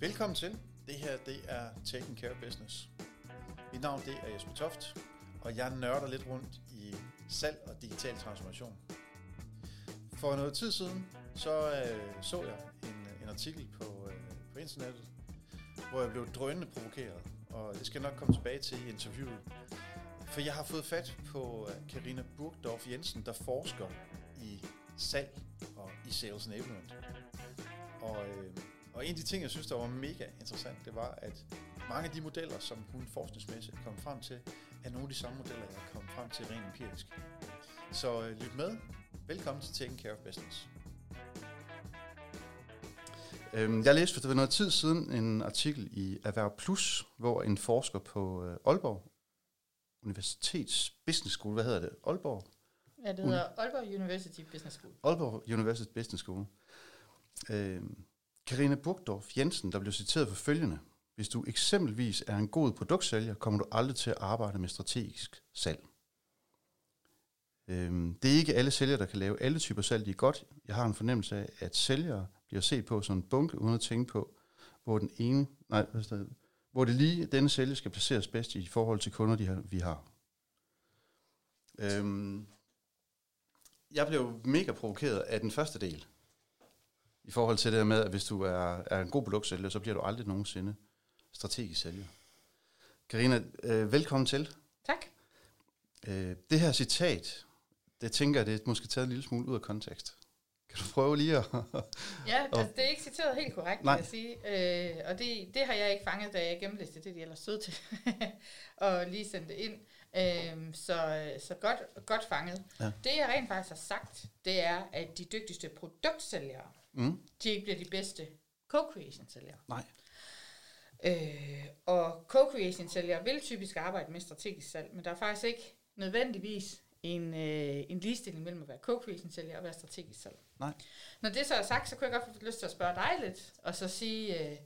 Velkommen til. Det her det er Taking Care of Business. Mit navn det er Jesper Toft, og jeg nørder lidt rundt i salg og digital transformation. For noget tid siden så øh, så jeg en, en artikel på, øh, på internettet, hvor jeg blev drønende provokeret, og det skal jeg nok komme tilbage til i interviewet. For jeg har fået fat på øh, Karina Burgdorf Jensen, der forsker i salg og i sales enablement. Og, øh, og en af de ting, jeg synes, der var mega interessant, det var, at mange af de modeller, som hun forskningsmæssigt kom frem til, er nogle af de samme modeller, jeg kommet frem til rent empirisk. Så øh, lyt med. Velkommen til Taking Care of Business. Øhm, jeg læste for noget tid siden en artikel i Erhverv Plus, hvor en forsker på øh, Aalborg Universitets Business School, hvad hedder det? Aalborg? Ja, det hedder Aalborg University Business School. Aalborg University Business School. Øhm, Karine Burgdorf Jensen, der blev citeret for følgende. Hvis du eksempelvis er en god produktsælger, kommer du aldrig til at arbejde med strategisk salg. Øhm, det er ikke alle sælgere, der kan lave alle typer salg, de er godt. Jeg har en fornemmelse af, at sælgere bliver set på som en bunke, uden at tænke på, hvor den ene, nej, hvor det lige denne sælger skal placeres bedst i forhold til kunder, de har, vi har. Øhm, jeg blev mega provokeret af den første del, i forhold til det med, at hvis du er, er en god produktsælger, så bliver du aldrig nogensinde strategisk sælger. Karina, øh, velkommen til. Tak. Øh, det her citat, det tænker jeg, det er måske taget en lille smule ud af kontekst. Kan du prøve lige at... ja, altså, det er ikke citeret helt korrekt, Nej. kan jeg sige. Øh, og det, det har jeg ikke fanget, da jeg gennemlæste det, de ellers sød til. og lige sendte det ind. Øh, så, så godt, godt fanget. Ja. Det jeg rent faktisk har sagt, det er, at de dygtigste produktsælgere, mm. de ikke bliver de bedste co-creation-sælgere. Nej. Øh, og co-creation-sælgere vil typisk arbejde med strategisk salg, men der er faktisk ikke nødvendigvis en, øh, en ligestilling mellem at være co-creation sælger og være strategisk salg. Nej. Når det så er sagt, så kunne jeg godt få lyst til at spørge dig lidt, og så sige, øh,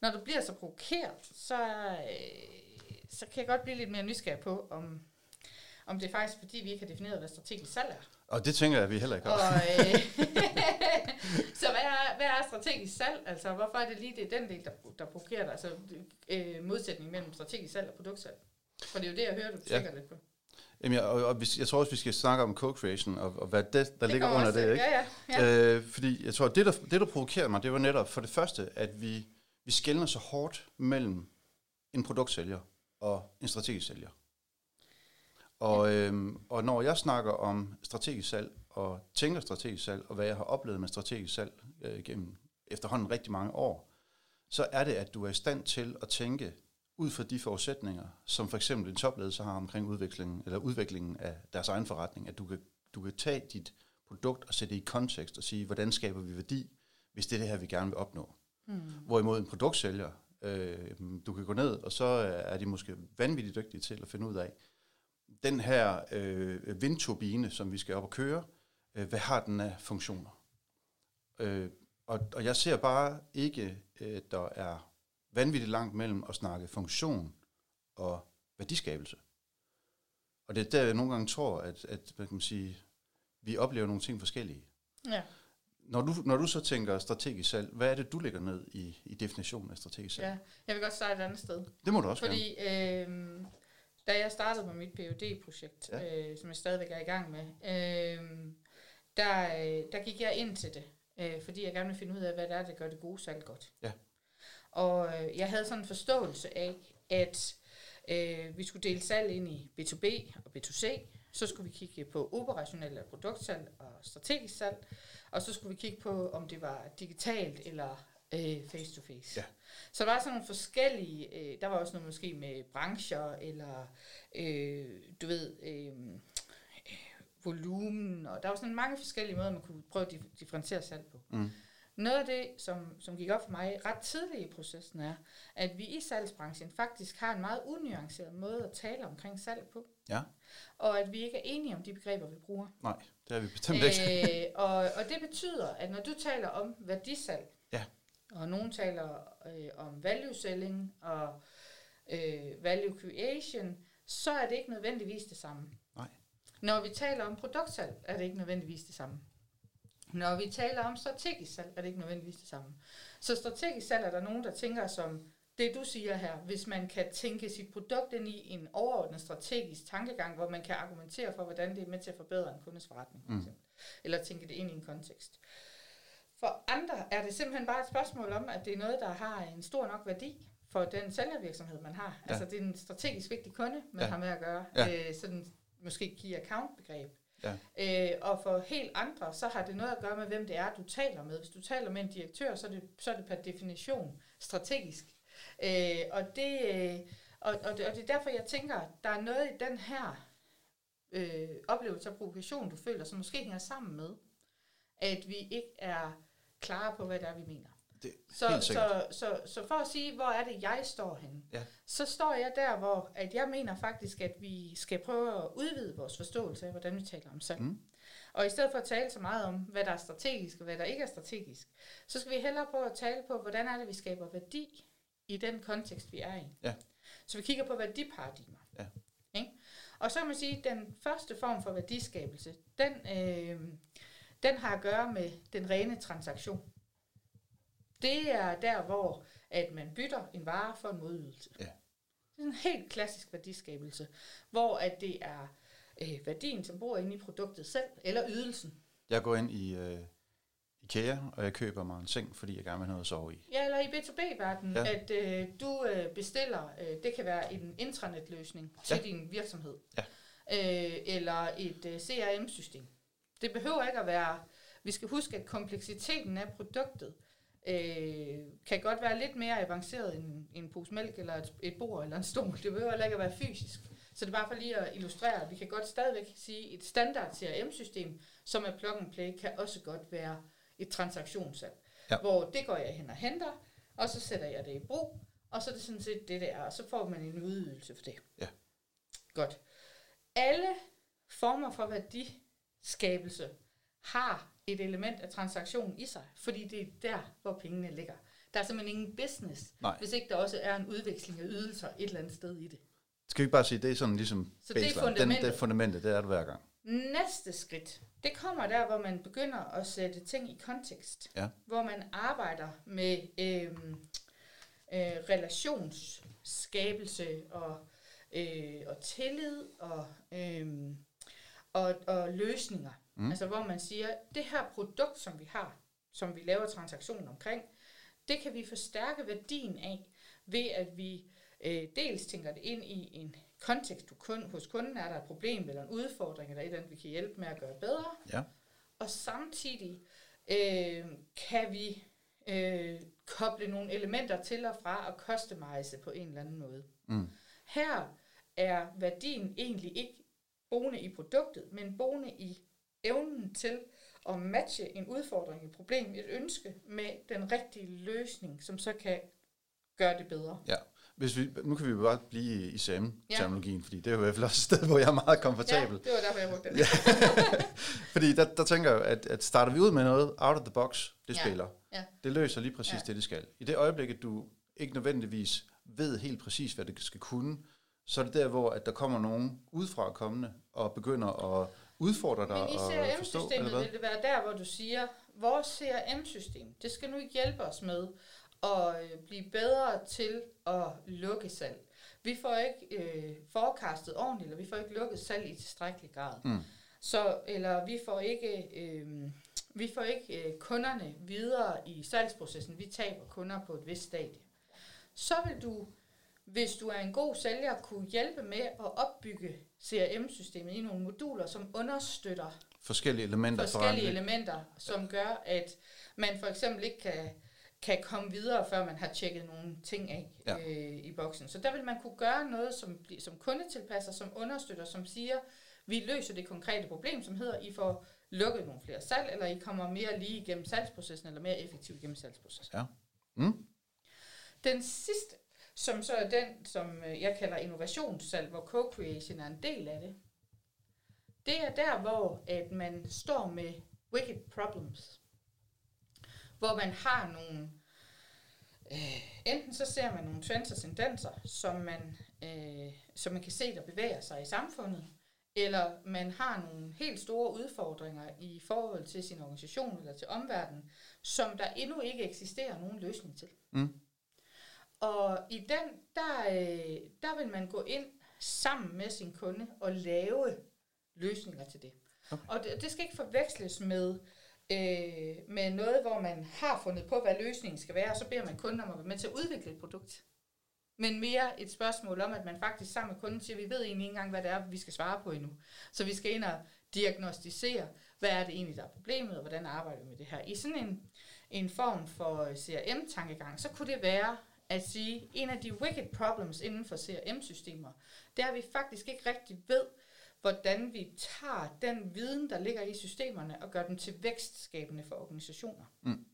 når du bliver så provokeret, så, øh, så kan jeg godt blive lidt mere nysgerrig på, om, om det er faktisk fordi, vi ikke har defineret, hvad strategisk salg er. Og det tænker jeg, at vi heller ikke har. Og, øh, så hvad er, hvad er strategisk salg? Altså, hvorfor er det lige det den del, der, der provokerer dig? Altså, øh, modsætning mellem strategisk salg og produktsalg. For det er jo det, jeg hører, du tænker ja. lidt på. Jamen, jeg, og, og jeg tror også, vi skal snakke om co-creation, og, og hvad det, der det ligger under også, det, ikke? Ja, ja, ja. Øh, fordi jeg tror, det der, det, der provokerer mig, det var netop for det første, at vi, vi skældner så hårdt mellem en produktsælger og en strategisk sælger. Og, øhm, og når jeg snakker om strategisk salg, og tænker strategisk salg, og hvad jeg har oplevet med strategisk salg øh, gennem efterhånden rigtig mange år, så er det, at du er i stand til at tænke ud fra de forudsætninger, som for eksempel en topledelse har omkring udviklingen, eller udviklingen af deres egen forretning, at du kan, du kan tage dit produkt og sætte det i kontekst og sige, hvordan skaber vi værdi, hvis det er det her, vi gerne vil opnå. Mm. Hvorimod en produktsælger, øh, du kan gå ned, og så øh, er de måske vanvittigt dygtige til at finde ud af, den her øh, vindturbine, som vi skal op og køre, øh, hvad har den af funktioner? Øh, og, og jeg ser bare ikke, at der er vanvittigt langt mellem at snakke funktion og værdiskabelse. Og det er der, jeg nogle gange tror, at, at hvad kan man sige, vi oplever nogle ting forskellige. Ja. Når du, når du så tænker strategisk salg, hvad er det, du lægger ned i, i definitionen af strategisk salg? Ja, jeg vil godt starte et andet sted. Det må du også Fordi øh, da jeg startede på mit phd projekt ja. øh, som jeg stadigvæk er i gang med, øh, der, der gik jeg ind til det, øh, fordi jeg gerne vil finde ud af, hvad det er, der gør det gode salg godt. Ja. Og øh, jeg havde sådan en forståelse af, at øh, vi skulle dele salg ind i B2B og B2C. Så skulle vi kigge på operationelle produktsalg og strategisk salg. Og så skulle vi kigge på, om det var digitalt eller øh, face to face. Ja. Så der var sådan nogle forskellige, øh, der var også noget måske med brancher, eller øh, du ved, øh, volumen, og der var sådan mange forskellige måder, man kunne prøve at differentiere salg på. Mm. Noget af det, som, som gik op for mig ret tidligt i processen, er, at vi i salgsbranchen faktisk har en meget unuanceret måde at tale omkring salg på. Ja. Og at vi ikke er enige om de begreber, vi bruger. Nej, det er vi bestemt ikke. Øh, og, og det betyder, at når du taler om værdisalg, ja. og nogen taler øh, om value selling og øh, value creation, så er det ikke nødvendigvis det samme. Nej. Når vi taler om produktsalg, er det ikke nødvendigvis det samme. Når vi taler om strategisk salg, er det ikke nødvendigvis det samme. Så strategisk salg er der nogen, der tænker som det, du siger her, hvis man kan tænke sit produkt ind i en overordnet strategisk tankegang, hvor man kan argumentere for, hvordan det er med til at forbedre en kundes forretning, for mm. eksempel. eller tænke det ind i en kontekst. For andre er det simpelthen bare et spørgsmål om, at det er noget, der har en stor nok værdi for den sælgervirksomhed, man har. Ja. Altså det er en strategisk vigtig kunde, man ja. har med at gøre. Ja. Øh, sådan måske key account begreb. Ja. Øh, og for helt andre, så har det noget at gøre med, hvem det er, du taler med. Hvis du taler med en direktør, så er det, så er det per definition strategisk. Øh, og, det, øh, og, og, det, og det er derfor, jeg tænker, der er noget i den her øh, oplevelse af provokation, du føler, som måske hænger sammen med, at vi ikke er klare på, hvad det er, vi mener. Det, så, så, så, så for at sige, hvor er det, jeg står henne, ja. så står jeg der, hvor at jeg mener faktisk, at vi skal prøve at udvide vores forståelse af, hvordan vi taler om salg. Mm. Og i stedet for at tale så meget om, hvad der er strategisk og hvad der ikke er strategisk, så skal vi hellere prøve at tale på, hvordan er det, vi skaber værdi i den kontekst, vi er i. Ja. Så vi kigger på værdiparadigmer. Ja. Ikke? Og så kan man sige, at den første form for værdiskabelse, den, øh, den har at gøre med den rene transaktion. Det er der, hvor at man bytter en vare for en modydelse. Ja. Det er en helt klassisk værdiskabelse, hvor at det er øh, værdien, som bor inde i produktet selv, eller ydelsen. Jeg går ind i øh, IKEA, og jeg køber mig en seng, fordi jeg gerne vil have noget at sove i. Ja, eller i B2B-verdenen, ja. at øh, du øh, bestiller, øh, det kan være en intranetløsning til ja. din virksomhed, ja. øh, eller et øh, CRM-system. Det behøver ikke at være, vi skal huske, at kompleksiteten af produktet, øh, kan godt være lidt mere avanceret end, en pose mælk, eller et, et bord, eller en stol. Det behøver heller ikke at være fysisk. Så det er bare for lige at illustrere, at vi kan godt stadigvæk sige, at et standard CRM-system, som er plug and play, kan også godt være et transaktionssalg. Ja. Hvor det går jeg hen og henter, og så sætter jeg det i brug, og så er det sådan set det, der er, og så får man en udydelse for det. Ja. Godt. Alle former for værdiskabelse har et element af transaktion i sig, fordi det er der, hvor pengene ligger. Der er simpelthen ingen business, Nej. hvis ikke der også er en udveksling af ydelser et eller andet sted i det. Skal vi ikke bare sige, det er sådan ligesom Så det er fundamentet. Den, det er fundamentet, det er det hver gang. Næste skridt, det kommer der, hvor man begynder at sætte ting i kontekst. Ja. Hvor man arbejder med øhm, øh, relationsskabelse og, øh, og tillid og, øh, og, og løsninger. Mm. Altså hvor man siger, det her produkt, som vi har, som vi laver transaktionen omkring, det kan vi forstærke værdien af, ved at vi øh, dels tænker det ind i en kontekst, du kun, hos kunden er der et problem eller en udfordring, eller et eller andet, vi kan hjælpe med at gøre bedre. Ja. Og samtidig øh, kan vi øh, koble nogle elementer til og fra og customize på en eller anden måde. Mm. Her er værdien egentlig ikke boende i produktet, men boende i evnen til at matche en udfordring, et problem, et ønske med den rigtige løsning, som så kan gøre det bedre. Ja. Hvis vi, nu kan vi bare blive i SAM-terminologien, ja. fordi det er jo i hvert fald også et sted, hvor jeg er meget komfortabel. Ja, det var derfor, jeg brugte det. fordi der, der tænker jeg, at, at starter vi ud med noget out of the box, det ja. spiller. Ja. Det løser lige præcis ja. det, det skal. I det øjeblik, at du ikke nødvendigvis ved helt præcis, hvad det skal kunne, så er det der, hvor at der kommer nogen udefra kommende og begynder at udfordre dig Men i CRM-systemet vil det være der, hvor du siger, vores CRM-system, det skal nu hjælpe os med at øh, blive bedre til at lukke salg. Vi får ikke øh, forecastet ordentligt, eller vi får ikke lukket salg i tilstrækkelig grad. Mm. Så, eller vi får ikke, øh, vi får ikke øh, kunderne videre i salgsprocessen. Vi taber kunder på et vist stadie. Så vil du, hvis du er en god sælger, kunne hjælpe med at opbygge CRM-systemet i nogle moduler, som understøtter forskellige elementer, forskellige elementer som gør, at man for eksempel ikke kan kan komme videre, før man har tjekket nogle ting af ja. øh, i boksen. Så der vil man kunne gøre noget, som, som kundetilpasser, som understøtter, som siger, vi løser det konkrete problem, som hedder, I får lukket nogle flere salg, eller I kommer mere lige igennem salgsprocessen, eller mere effektivt igennem salgsprocessen. Ja. Mm. Den sidste, som så er den, som øh, jeg kalder innovationssalg, hvor co-creation er en del af det, det er der, hvor at man står med wicked problems hvor man har nogle, øh, enten så ser man nogle trends og tendenser, som man, øh, som man kan se, der bevæger sig i samfundet, eller man har nogle helt store udfordringer i forhold til sin organisation eller til omverdenen, som der endnu ikke eksisterer nogen løsning til. Mm. Og i den, der, øh, der vil man gå ind sammen med sin kunde og lave løsninger til det. Okay. Og det, det skal ikke forveksles med, øh, med noget, hvor man har fundet på, hvad løsningen skal være, og så beder man kunden om at være med til at udvikle et produkt. Men mere et spørgsmål om, at man faktisk sammen med kunden siger, at vi ved egentlig ikke engang, hvad det er, vi skal svare på endnu. Så vi skal ind og diagnostisere, hvad er det egentlig, der er problemet, og hvordan arbejder vi med det her. I sådan en, en form for øh, CRM-tankegang, så kunne det være at sige, en af de wicked problems inden for CRM-systemer, det er, at vi faktisk ikke rigtig ved, hvordan vi tager den viden, der ligger i systemerne, og gør dem til vækstskabende for organisationer. Mm.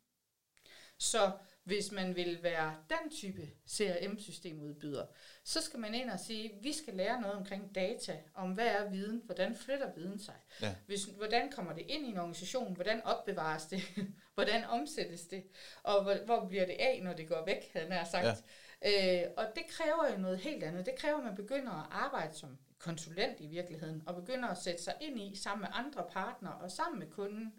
Så hvis man vil være den type CRM-systemudbyder, så skal man ind og sige, at vi skal lære noget omkring data, om hvad er viden, hvordan flytter viden sig, ja. Hvis, hvordan kommer det ind i en organisation, hvordan opbevares det, hvordan omsættes det, og hvor, hvor bliver det af, når det går væk, havde jeg sagt. Ja. Øh, og det kræver jo noget helt andet. Det kræver, at man begynder at arbejde som konsulent i virkeligheden, og begynder at sætte sig ind i, sammen med andre partnere og sammen med kunden,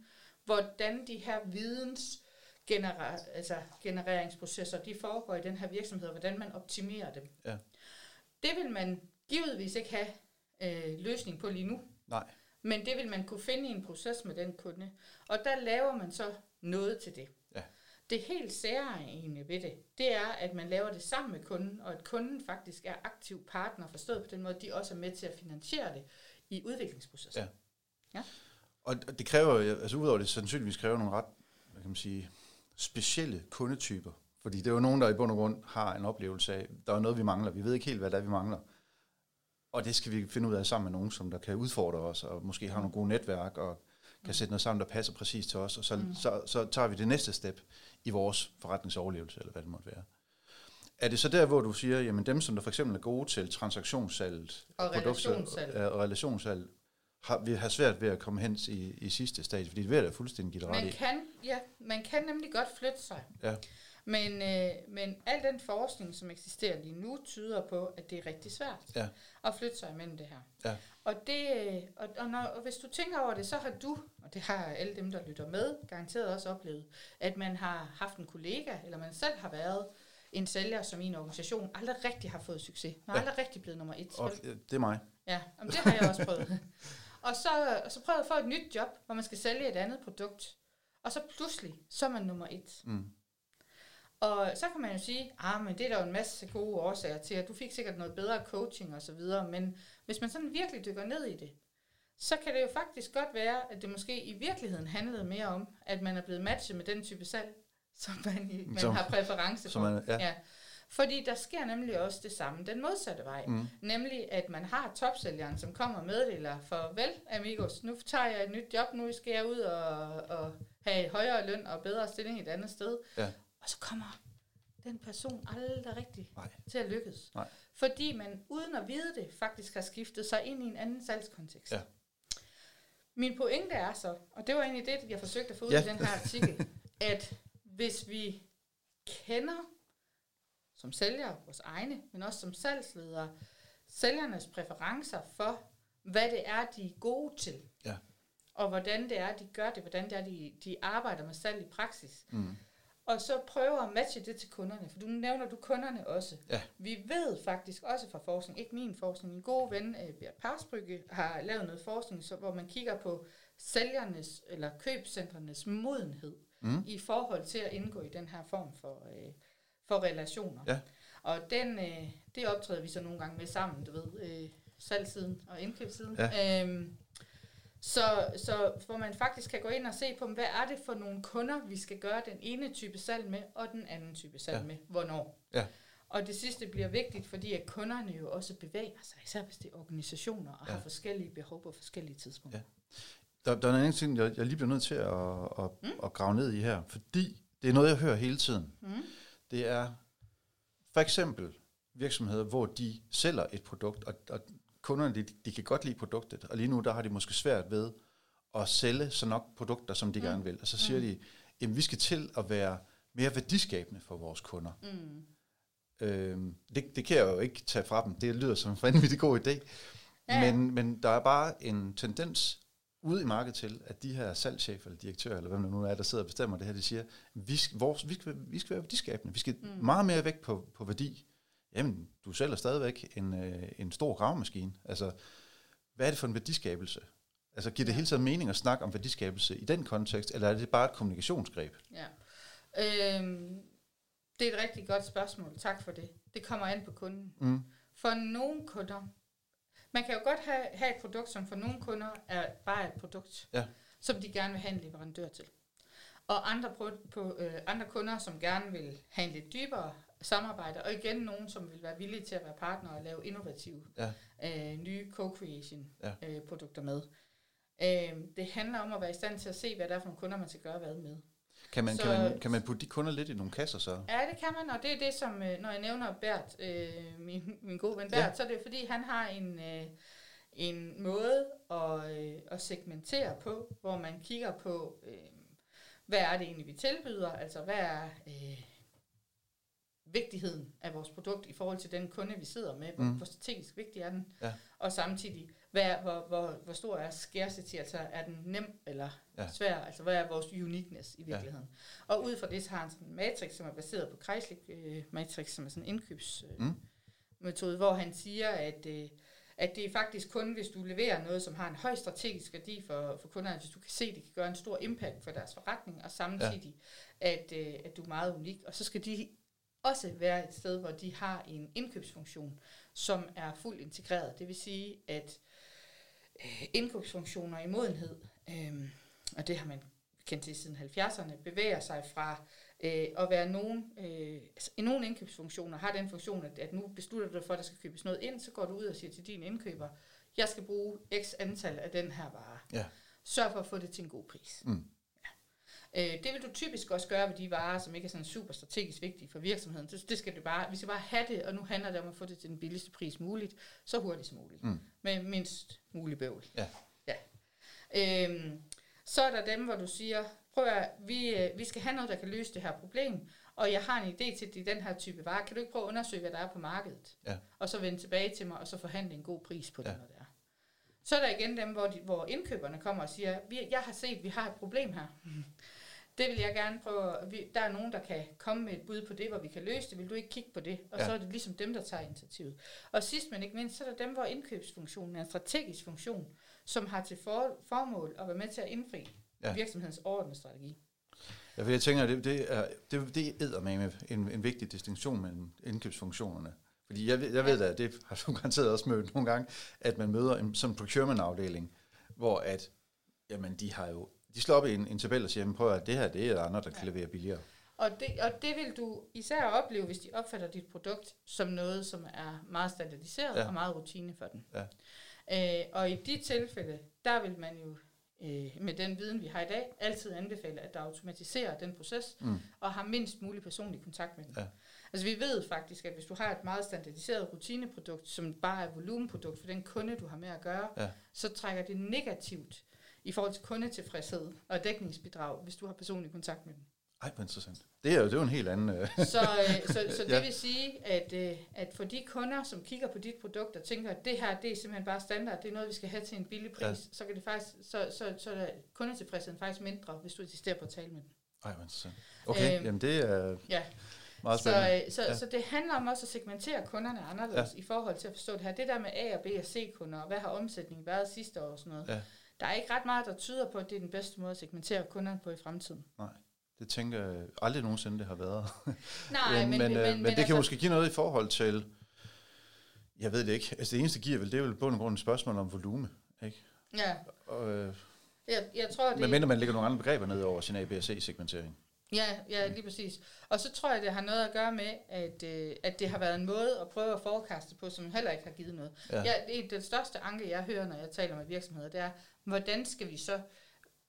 hvordan de her videns genera- altså genereringsprocesser, de foregår i den her virksomhed, og hvordan man optimerer dem. Ja. Det vil man givetvis ikke have øh, løsning på lige nu. Nej. Men det vil man kunne finde i en proces med den kunde. Og der laver man så noget til det. Det helt særlige ved det, det er, at man laver det sammen med kunden, og at kunden faktisk er aktiv partner, forstået på den måde, at de også er med til at finansiere det i udviklingsprocessen. Ja. ja. Og det kræver, altså udover det sandsynligvis kræver nogle ret, hvad kan man sige, specielle kundetyper. Fordi det er jo nogen, der i bund og grund har en oplevelse af, der er noget, vi mangler. Vi ved ikke helt, hvad det er, vi mangler. Og det skal vi finde ud af sammen med nogen, som der kan udfordre os, og måske har nogle gode netværk, og kan sætte noget sammen, der passer præcis til os, og så, mm. så, så tager vi det næste step i vores forretningsoverlevelse, eller hvad det måtte være. Er det så der, hvor du siger, jamen dem, som der for eksempel er gode til transaktionssalget, og relationssalg, og relationssalg har, vi har svært ved at komme hen i, i sidste stadie, fordi det er fuldstændig givet man kan, Ja, man kan nemlig godt flytte sig. Ja. Men, øh, men al den forskning, som eksisterer lige nu, tyder på, at det er rigtig svært ja. at flytte sig imellem det her. Ja. Og, det, øh, og, og, når, og hvis du tænker over det, så har du, og det har alle dem, der lytter med, garanteret også oplevet, at man har haft en kollega, eller man selv har været en sælger, som i en organisation aldrig rigtig har fået succes. Man har ja. aldrig rigtig blevet nummer et. Og det er mig. Ja, og det har jeg også prøvet. Og så, og så prøvede jeg at få et nyt job, hvor man skal sælge et andet produkt. Og så pludselig, så er man nummer et. Mm. Og så kan man jo sige, ah, men det er der jo en masse gode årsager til, at du fik sikkert noget bedre coaching og så videre, men hvis man sådan virkelig dykker ned i det, så kan det jo faktisk godt være, at det måske i virkeligheden handlede mere om, at man er blevet matchet med den type salg, som man, man som, har præference for. Man, ja. Ja. Fordi der sker nemlig også det samme den modsatte vej. Mm. Nemlig, at man har topsælgeren, som kommer og meddeler, for vel, amigos, nu tager jeg et nyt job, nu skal jeg ud og, og have højere løn og bedre stilling et andet sted. Ja. Og så kommer den person aldrig rigtig Nej. til at lykkes. Nej. Fordi man, uden at vide det, faktisk har skiftet sig ind i en anden salgskontekst. Ja. Min pointe er så, og det var egentlig det, jeg forsøgte at få ud ja. i den her artikel, at hvis vi kender som sælger, vores egne, men også som salgsledere, sælgernes præferencer for, hvad det er, de er gode til. Ja. Og hvordan det er, de gør det, hvordan det er, de, de arbejder med salg i praksis. Mm. Og så prøver at matche det til kunderne, for du nævner du kunderne også. Ja. Vi ved faktisk også fra forskning, ikke min forskning, min gode ven uh, Bert Parsbrygge har lavet noget forskning, så, hvor man kigger på sælgernes eller købscentrenes modenhed mm. i forhold til at indgå i den her form for, uh, for relationer. Ja. Og den, øh, det optræder vi så nogle gange med sammen, du ved, øh, salgsiden og indkøbssiden. Ja. Øhm, så, så hvor man faktisk kan gå ind og se på, hvad er det for nogle kunder, vi skal gøre den ene type salg med, og den anden type salg ja. med, hvornår. Ja. Og det sidste bliver vigtigt, fordi at kunderne jo også bevæger sig, især hvis det er organisationer, og ja. har forskellige behov på forskellige tidspunkter. Ja. Der, der er en anden ting, jeg, jeg lige bliver nødt til at, at, mm. at grave ned i her, fordi det er noget, jeg hører hele tiden. Mm det er for eksempel virksomheder, hvor de sælger et produkt, og, og kunderne de, de kan godt lide produktet, og lige nu der har de måske svært ved at sælge så nok produkter, som de mm. gerne vil. Og så siger mm. de, at vi skal til at være mere værdiskabende for vores kunder. Mm. Øhm, det, det kan jeg jo ikke tage fra dem. Det lyder som en vanvittig god idé. Ja. Men, men der er bare en tendens ude i markedet til, at de her salgschefer eller direktører, eller hvem der nu er, der sidder og bestemmer det her, de siger, vi skal, vores, vi skal, vi skal være værdiskabende, vi skal mm. meget mere vægt på, på værdi. Jamen, du sælger stadigvæk en, øh, en stor gravemaskine. Altså, hvad er det for en værdiskabelse? Altså, giver det hele tiden mening at snakke om værdiskabelse i den kontekst, eller er det bare et kommunikationsgreb? Ja. Øhm, det er et rigtig godt spørgsmål. Tak for det. Det kommer an på kunden. Mm. For nogle kunder, man kan jo godt have, have et produkt, som for nogle kunder er bare et produkt, ja. som de gerne vil have en leverandør til. Og andre, på, på, øh, andre kunder, som gerne vil have en lidt dybere samarbejde, og igen nogen, som vil være villige til at være partner og lave innovative ja. øh, nye co-creation ja. øh, produkter med. Øh, det handler om at være i stand til at se, hvad der er for nogle kunder, man skal gøre hvad med. Kan man, så, kan, man, kan man putte de kunder lidt i nogle kasser så? Ja, det kan man, og det er det, som, øh, når jeg nævner Bert, øh, min, min gode ven Bert, ja. så er det fordi, han har en, øh, en måde at, øh, at segmentere på, hvor man kigger på, øh, hvad er det egentlig, vi tilbyder, altså hvad er øh, vigtigheden af vores produkt i forhold til den kunde, vi sidder med, hvor, mm. hvor strategisk vigtig er den, ja. og samtidig, hvad, hvor, hvor, hvor stor er scarcity, altså er den nem eller ja. svær, altså hvad er vores uniqueness i virkeligheden. Ja. Og ud fra det så har han sådan en matrix, som er baseret på Kreislik uh, matrix, som er sådan en indkøbsmetode, uh, mm. hvor han siger, at, uh, at det er faktisk kun, hvis du leverer noget, som har en høj strategisk værdi for, for kunderne, hvis du kan se, at det kan gøre en stor impact for deres forretning, og samtidig, ja. at, uh, at du er meget unik. Og så skal de også være et sted, hvor de har en indkøbsfunktion, som er fuldt integreret. Det vil sige, at øh, indkøbsfunktioner i modenhed, øh, og det har man kendt til siden 70'erne, bevæger sig fra øh, at være nogen, øh, i nogle indkøbsfunktioner har den funktion, at, at nu beslutter du dig for, at der skal købes noget ind, så går du ud og siger til din indkøber, jeg skal bruge x antal af den her vare. Ja. Sørg for at få det til en god pris. Mm. Øh, det vil du typisk også gøre ved de varer, som ikke er sådan super strategisk vigtige for virksomheden. Det, det skal du bare, vi skal bare have det, og nu handler det om at få det til den billigste pris muligt, så hurtigt som muligt. Mm. Med mindst mulig bøvl. Ja. ja. Øhm, så er der dem, hvor du siger, prøv at, vi, øh, vi skal have noget, der kan løse det her problem, og jeg har en idé til, det den her type varer. Kan du ikke prøve at undersøge, hvad der er på markedet? Ja. Og så vende tilbage til mig, og så forhandle en god pris på ja. det, når det er. Så er der igen dem, hvor, de, hvor indkøberne kommer og siger, vi, jeg har set, vi har et problem her. Det vil jeg gerne prøve. Vi, der er nogen, der kan komme med et bud på det, hvor vi kan løse det. Vil du ikke kigge på det? Og ja. så er det ligesom dem, der tager initiativet. Og sidst men ikke mindst, så er der dem, hvor indkøbsfunktionen er en strategisk funktion, som har til for, formål at være med til at indfri ja. virksomhedens overordnede strategi. Ja, for jeg tænker, det, det er, det, det er med en, en vigtig distinktion mellem indkøbsfunktionerne. Fordi jeg, jeg ved da, det har du garanteret også mødt nogle gange, at man møder en sådan procurement-afdeling, hvor at, jamen, de har jo de slår op i en, en tabel og siger, prøv at det her det er andre, der ja. kan levere billigere. Og det, og det vil du især opleve, hvis de opfatter dit produkt som noget, som er meget standardiseret ja. og meget rutine for den. Ja. Øh, og i de tilfælde, der vil man jo øh, med den viden, vi har i dag, altid anbefale, at der automatiserer den proces, mm. og har mindst mulig personlig kontakt med den. Ja. Altså vi ved faktisk, at hvis du har et meget standardiseret rutineprodukt, som bare er volumenprodukt for den kunde, du har med at gøre, ja. så trækker det negativt i forhold til kundetilfredshed og dækningsbidrag, hvis du har personlig kontakt med dem. Ej, hvor interessant. Det er jo, det er jo en helt anden... Øh. så, øh, så, så det ja. vil sige, at, øh, at for de kunder, som kigger på dit produkt og tænker, at det her det er simpelthen bare standard, det er noget, vi skal have til en billig pris, ja. så kan det faktisk, så, så, så er kundetilfredsheden faktisk mindre, hvis du insisterer på at tale med dem. Ej, hvor interessant. Okay, øh, jamen det er... Ja. Meget så, så, ja. så det handler om også at segmentere kunderne anderledes ja. i forhold til at forstå det her. Det der med A og B og C kunder, og hvad har omsætningen været sidste år og sådan noget. Ja der er ikke ret meget, der tyder på, at det er den bedste måde at segmentere kunderne på i fremtiden. Nej, det tænker jeg aldrig nogensinde, det har været. Nej, men, men, men, men, men, men det altså, kan måske give noget i forhold til, jeg ved det ikke, altså det eneste giver vel, det er vel på en grund et spørgsmål om volume, ikke? Ja. Og, øh, jeg, jeg tror, det... Men mindre man lægger nogle andre begreber ned over sin ABC-segmentering. Ja, ja, lige præcis. Og så tror jeg, det har noget at gøre med, at, øh, at det har været en måde at prøve at forekaste på, som heller ikke har givet noget. Ja. Ja, det er den største anke, jeg hører, når jeg taler med virksomheder, det er, hvordan skal vi så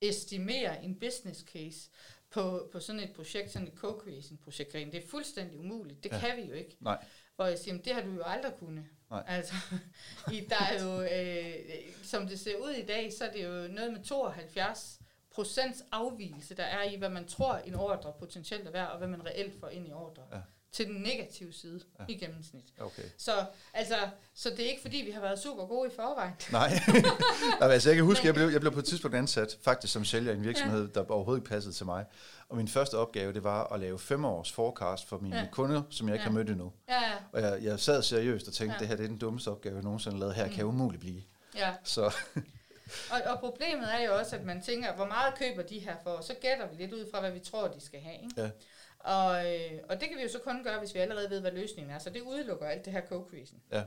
estimere en business case på, på sådan et projekt, sådan et co-creation projekt. Det er fuldstændig umuligt. Det ja. kan vi jo ikke. Nej. Hvor jeg siger, det har du jo aldrig kunnet. Nej. Altså, i, der er jo, øh, som det ser ud i dag, så er det jo noget med 72 procents afvielse, der er i, hvad man tror en ordre potentielt er værd, og hvad man reelt får ind i ordre. Ja. Til den negative side ja. i gennemsnit. Okay. Så, altså, så det er ikke fordi, vi har været super gode i forvejen. Nej, Nej altså, jeg kan huske, jeg blev, jeg blev på et tidspunkt ansat faktisk som sælger i en virksomhed, ja. der overhovedet ikke passede til mig. Og min første opgave, det var at lave fem års forecast for mine ja. kunder, som jeg ikke ja. har mødt endnu. Ja, ja. Og jeg, jeg sad seriøst og tænkte, ja. det her det er den dummeste opgave, jeg nogensinde har lavet. Her mm. kan umuligt blive. Ja. Så. og, og problemet er jo også, at man tænker, hvor meget køber de her for? Så gætter vi lidt ud fra, hvad vi tror, de skal have. Ikke? Ja. Og, øh, og det kan vi jo så kun gøre, hvis vi allerede ved, hvad løsningen er. Så det udelukker alt det her co-creation. Ja.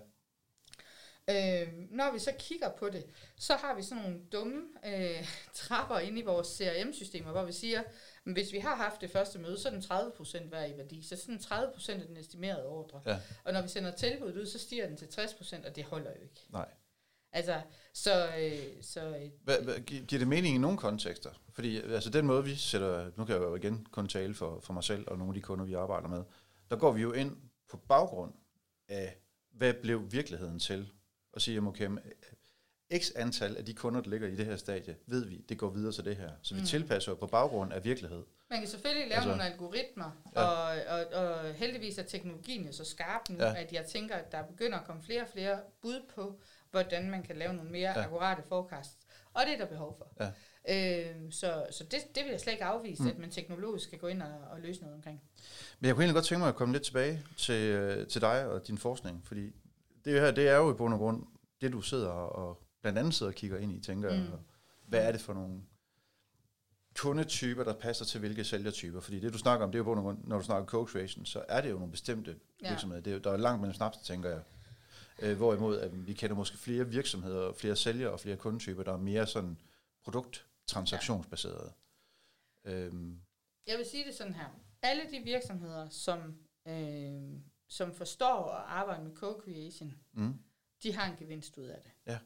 Øh, når vi så kigger på det, så har vi sådan nogle dumme øh, trapper inde i vores CRM-systemer, hvor vi siger, at hvis vi har haft det første møde, så er den 30% værd i værdi. Så sådan 30% af den estimerede ordre. Ja. Og når vi sender tilbuddet ud, så stiger den til 60%, og det holder jo ikke. Nej. Altså, så... Øh, så øh, hvad, hvad, giver det mening i nogle kontekster? Fordi altså, den måde, vi sætter... Nu kan jeg jo igen kun tale for, for mig selv og nogle af de kunder, vi arbejder med. Der går vi jo ind på baggrund af, hvad blev virkeligheden til? Og siger, okay, x antal af de kunder, der ligger i det her stadie, ved vi, det går videre til det her. Så vi mm. tilpasser på baggrund af virkelighed. Man kan selvfølgelig lave altså, nogle algoritmer, ja. og, og, og heldigvis er teknologien jo så skarp nu, ja. at jeg tænker, at der begynder at komme flere og flere bud på, hvordan man kan lave nogle mere ja. akkurate forecast. Og det er der behov for. Ja. Øh, så så det, det vil jeg slet ikke afvise, mm. at man teknologisk skal gå ind og, og løse noget omkring. Men jeg kunne egentlig godt tænke mig at komme lidt tilbage til, øh, til dig og din forskning, fordi det her, det er jo i bund og grund det, du sidder og blandt andet sidder og kigger ind i, tænker mm. hvad er det for nogle kundetyper, der passer til hvilke sælgertyper? Fordi det, du snakker om, det er jo på grund, når du snakker co-creation, så er det jo nogle bestemte ja. virksomheder. Det er, der er langt mellem snaps, tænker jeg. Øh, hvorimod at vi kender måske flere virksomheder, flere sælgere og flere kundetyper, der er mere sådan produkttransaktionsbaserede. Ja. Øhm. Jeg vil sige det sådan her. Alle de virksomheder, som, øh, som forstår at arbejde med co-creation, mm. de har en gevinst ud af det. Ja.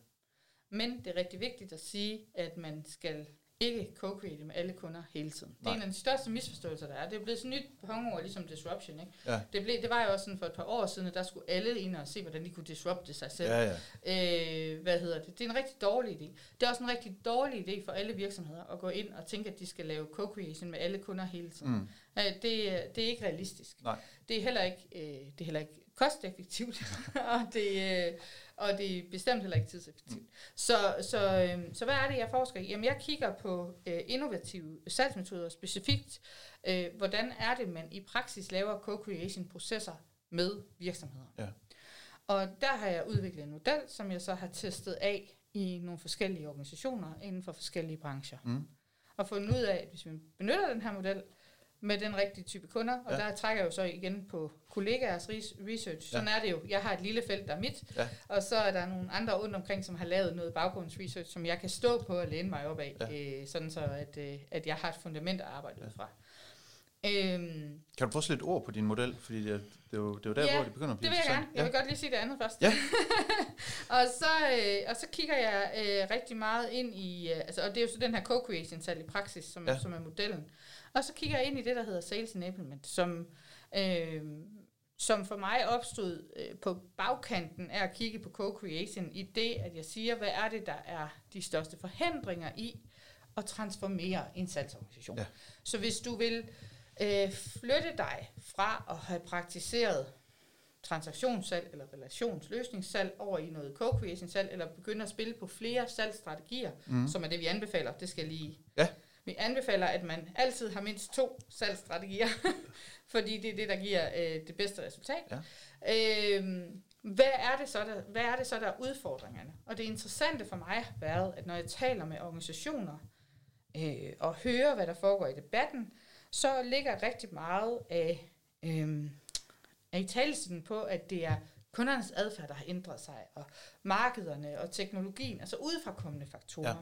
Men det er rigtig vigtigt at sige, at man skal ikke co-create med alle kunder hele tiden. Det er en af de største misforståelser, der er. Det er blevet sådan et nyt hongord, ligesom disruption. Ikke? Ja. Det, blev, det var jo også sådan for et par år siden, at der skulle alle ind og se, hvordan de kunne disrupte sig selv. Ja, ja. Øh, hvad hedder det? Det er en rigtig dårlig idé. Det er også en rigtig dårlig idé for alle virksomheder at gå ind og tænke, at de skal lave co-creation med alle kunder hele tiden. Mm. Øh, det, det er ikke realistisk. Nej. Det er heller ikke, øh, det er heller ikke kosteffektivt, og det, øh, og det er bestemt heller ikke tidseffektivt. Mm. Så, så, øh, så hvad er det, jeg forsker i? Jamen, jeg kigger på øh, innovative salgsmetoder specifikt. Øh, hvordan er det, man i praksis laver co-creation-processer med virksomheder? Ja. Og der har jeg udviklet en model, som jeg så har testet af i nogle forskellige organisationer inden for forskellige brancher. Mm. Og fundet ud af, at hvis vi benytter den her model, med den rigtige type kunder, og ja. der trækker jeg jo så igen på kollegaers research. Sådan ja. er det jo. Jeg har et lille felt, der er mit, ja. og så er der nogle andre rundt omkring, som har lavet noget baggrundsresearch, som jeg kan stå på og læne mig op af, ja. øh, sådan så at, øh, at jeg har et fundament at arbejde ja. ud fra. Øhm, kan du få lidt ord på din model? Fordi det er, det er, jo, det er jo der, ja, hvor det begynder at blive det vil jeg gerne. Jeg vil godt lige sige det andet først. Ja. og, så, øh, og så kigger jeg øh, rigtig meget ind i, øh, altså, og det er jo så den her co-creation salg i praksis, som, ja. som er modellen. Og så kigger jeg ind i det, der hedder Sales Enablement, som, øh, som for mig opstod øh, på bagkanten af at kigge på co-creation i det, at jeg siger, hvad er det, der er de største forhindringer i at transformere en salgsorganisation. Ja. Så hvis du vil øh, flytte dig fra at have praktiseret transaktionssalg eller relationsløsningssalg over i noget co-creation salg, eller begynde at spille på flere salgsstrategier, mm. som er det, vi anbefaler. Det skal lige ja. Vi anbefaler, at man altid har mindst to salgsstrategier, fordi det er det, der giver øh, det bedste resultat. Ja. Øhm, hvad er, det så, der, hvad er det så, der er udfordringerne? Og det interessante for mig har været, at når jeg taler med organisationer øh, og hører, hvad der foregår i debatten, så ligger rigtig meget af, øh, af i talelsen på, at det er kundernes adfærd, der har ændret sig, og markederne og teknologien, altså udefrakommende faktorer.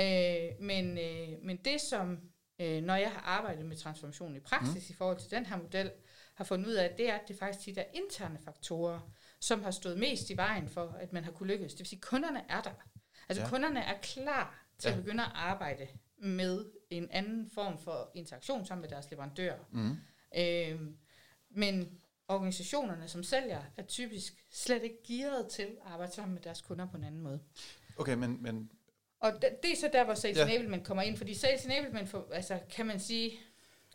Øh, men, øh, men det som, øh, når jeg har arbejdet med transformation i praksis mm. i forhold til den her model, har fundet ud af, det er, at det faktisk tit er interne faktorer, som har stået mest i vejen for, at man har kunne lykkes. Det vil sige, at kunderne er der. Altså ja. kunderne er klar til ja. at begynde at arbejde med en anden form for interaktion sammen med deres leverandører. Mm. Øh, men organisationerne som sælger er typisk slet ikke gearet til at arbejde sammen med deres kunder på en anden måde. Okay, men, men og det, det er så der, hvor sales ja. enablement kommer ind, fordi sales enablement, for, altså, kan man sige,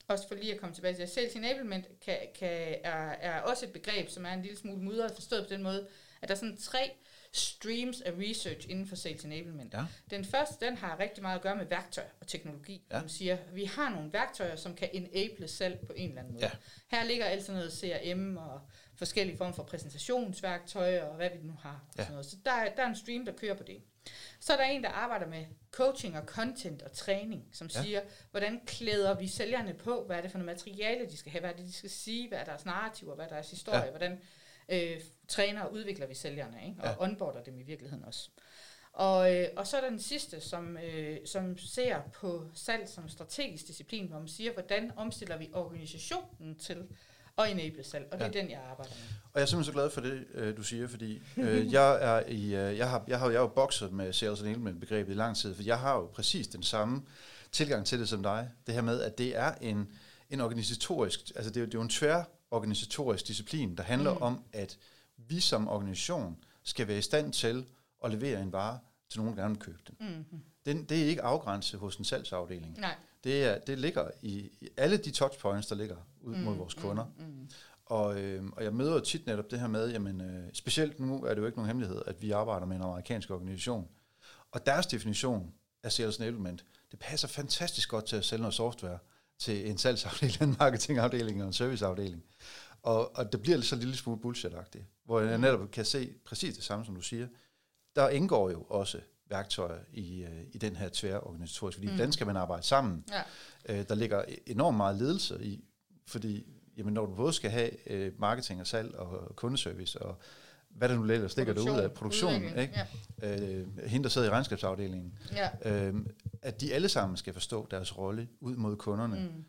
også for lige at komme tilbage til det, sales enablement kan, kan, er, er også et begreb, som er en lille smule mudret forstået på den måde, at der er sådan tre streams af research inden for sales enablement. Ja. Den første, den har rigtig meget at gøre med værktøj og teknologi. Ja. Man siger, vi har nogle værktøjer, som kan enable salg på en eller anden måde. Ja. Her ligger altså noget CRM og forskellige former for præsentationsværktøjer og hvad vi nu har. Og ja. sådan noget. Så der, der er en stream, der kører på det. Så er der en, der arbejder med coaching og content og træning, som ja. siger, hvordan klæder vi sælgerne på, hvad er det for noget materiale, de skal have, hvad er det, de skal sige, hvad er deres narrativ, hvad er deres historie, ja. hvordan øh, træner og udvikler vi sælgerne, ikke? og ja. onboarder dem i virkeligheden også. Og, øh, og så er der den sidste, som, øh, som ser på salg som strategisk disciplin, hvor man siger, hvordan omstiller vi organisationen til at enable salg, og det ja. er den, jeg arbejder med. Og jeg er simpelthen så glad for det, øh, du siger, fordi øh, jeg, er i, øh, jeg, har, jeg, har, jeg har jo bokset med sales enablement begrebet i lang tid, for jeg har jo præcis den samme tilgang til det som dig. Det her med, at det er en, en organisatorisk, altså det er, det er jo en tvær organisatorisk disciplin, der handler mm. om, at vi som organisation skal være i stand til at levere en vare til nogen, der gerne vil købe den. Mm. den. Det er ikke afgrænset hos en salgsafdeling. Nej. Det, er, det ligger i, i alle de touchpoints, der ligger ud mm. mod vores kunder. Mm. Mm. Og, øh, og jeg møder tit netop det her med, jamen, øh, specielt nu er det jo ikke nogen hemmelighed, at vi arbejder med en amerikansk organisation. Og deres definition af sales enablement, det passer fantastisk godt til at sælge noget software til en salgsafdeling, en marketingafdeling og en serviceafdeling. Og, og det bliver så en lille smule bullshit-agtigt, hvor jeg mm. netop kan se præcis det samme, som du siger. Der indgår jo også værktøjer i, øh, i den her tværorganisatoriske, fordi mm. den skal man arbejde sammen. Ja. Øh, der ligger enormt meget ledelse i, fordi jamen, når du både skal have øh, marketing og salg og kundeservice og hvad der nu ellers stikker det ud af, produktion, ikke? Ja. Øh, hende, der sidder i regnskabsafdelingen, ja. øh, at de alle sammen skal forstå deres rolle ud mod kunderne. Mm.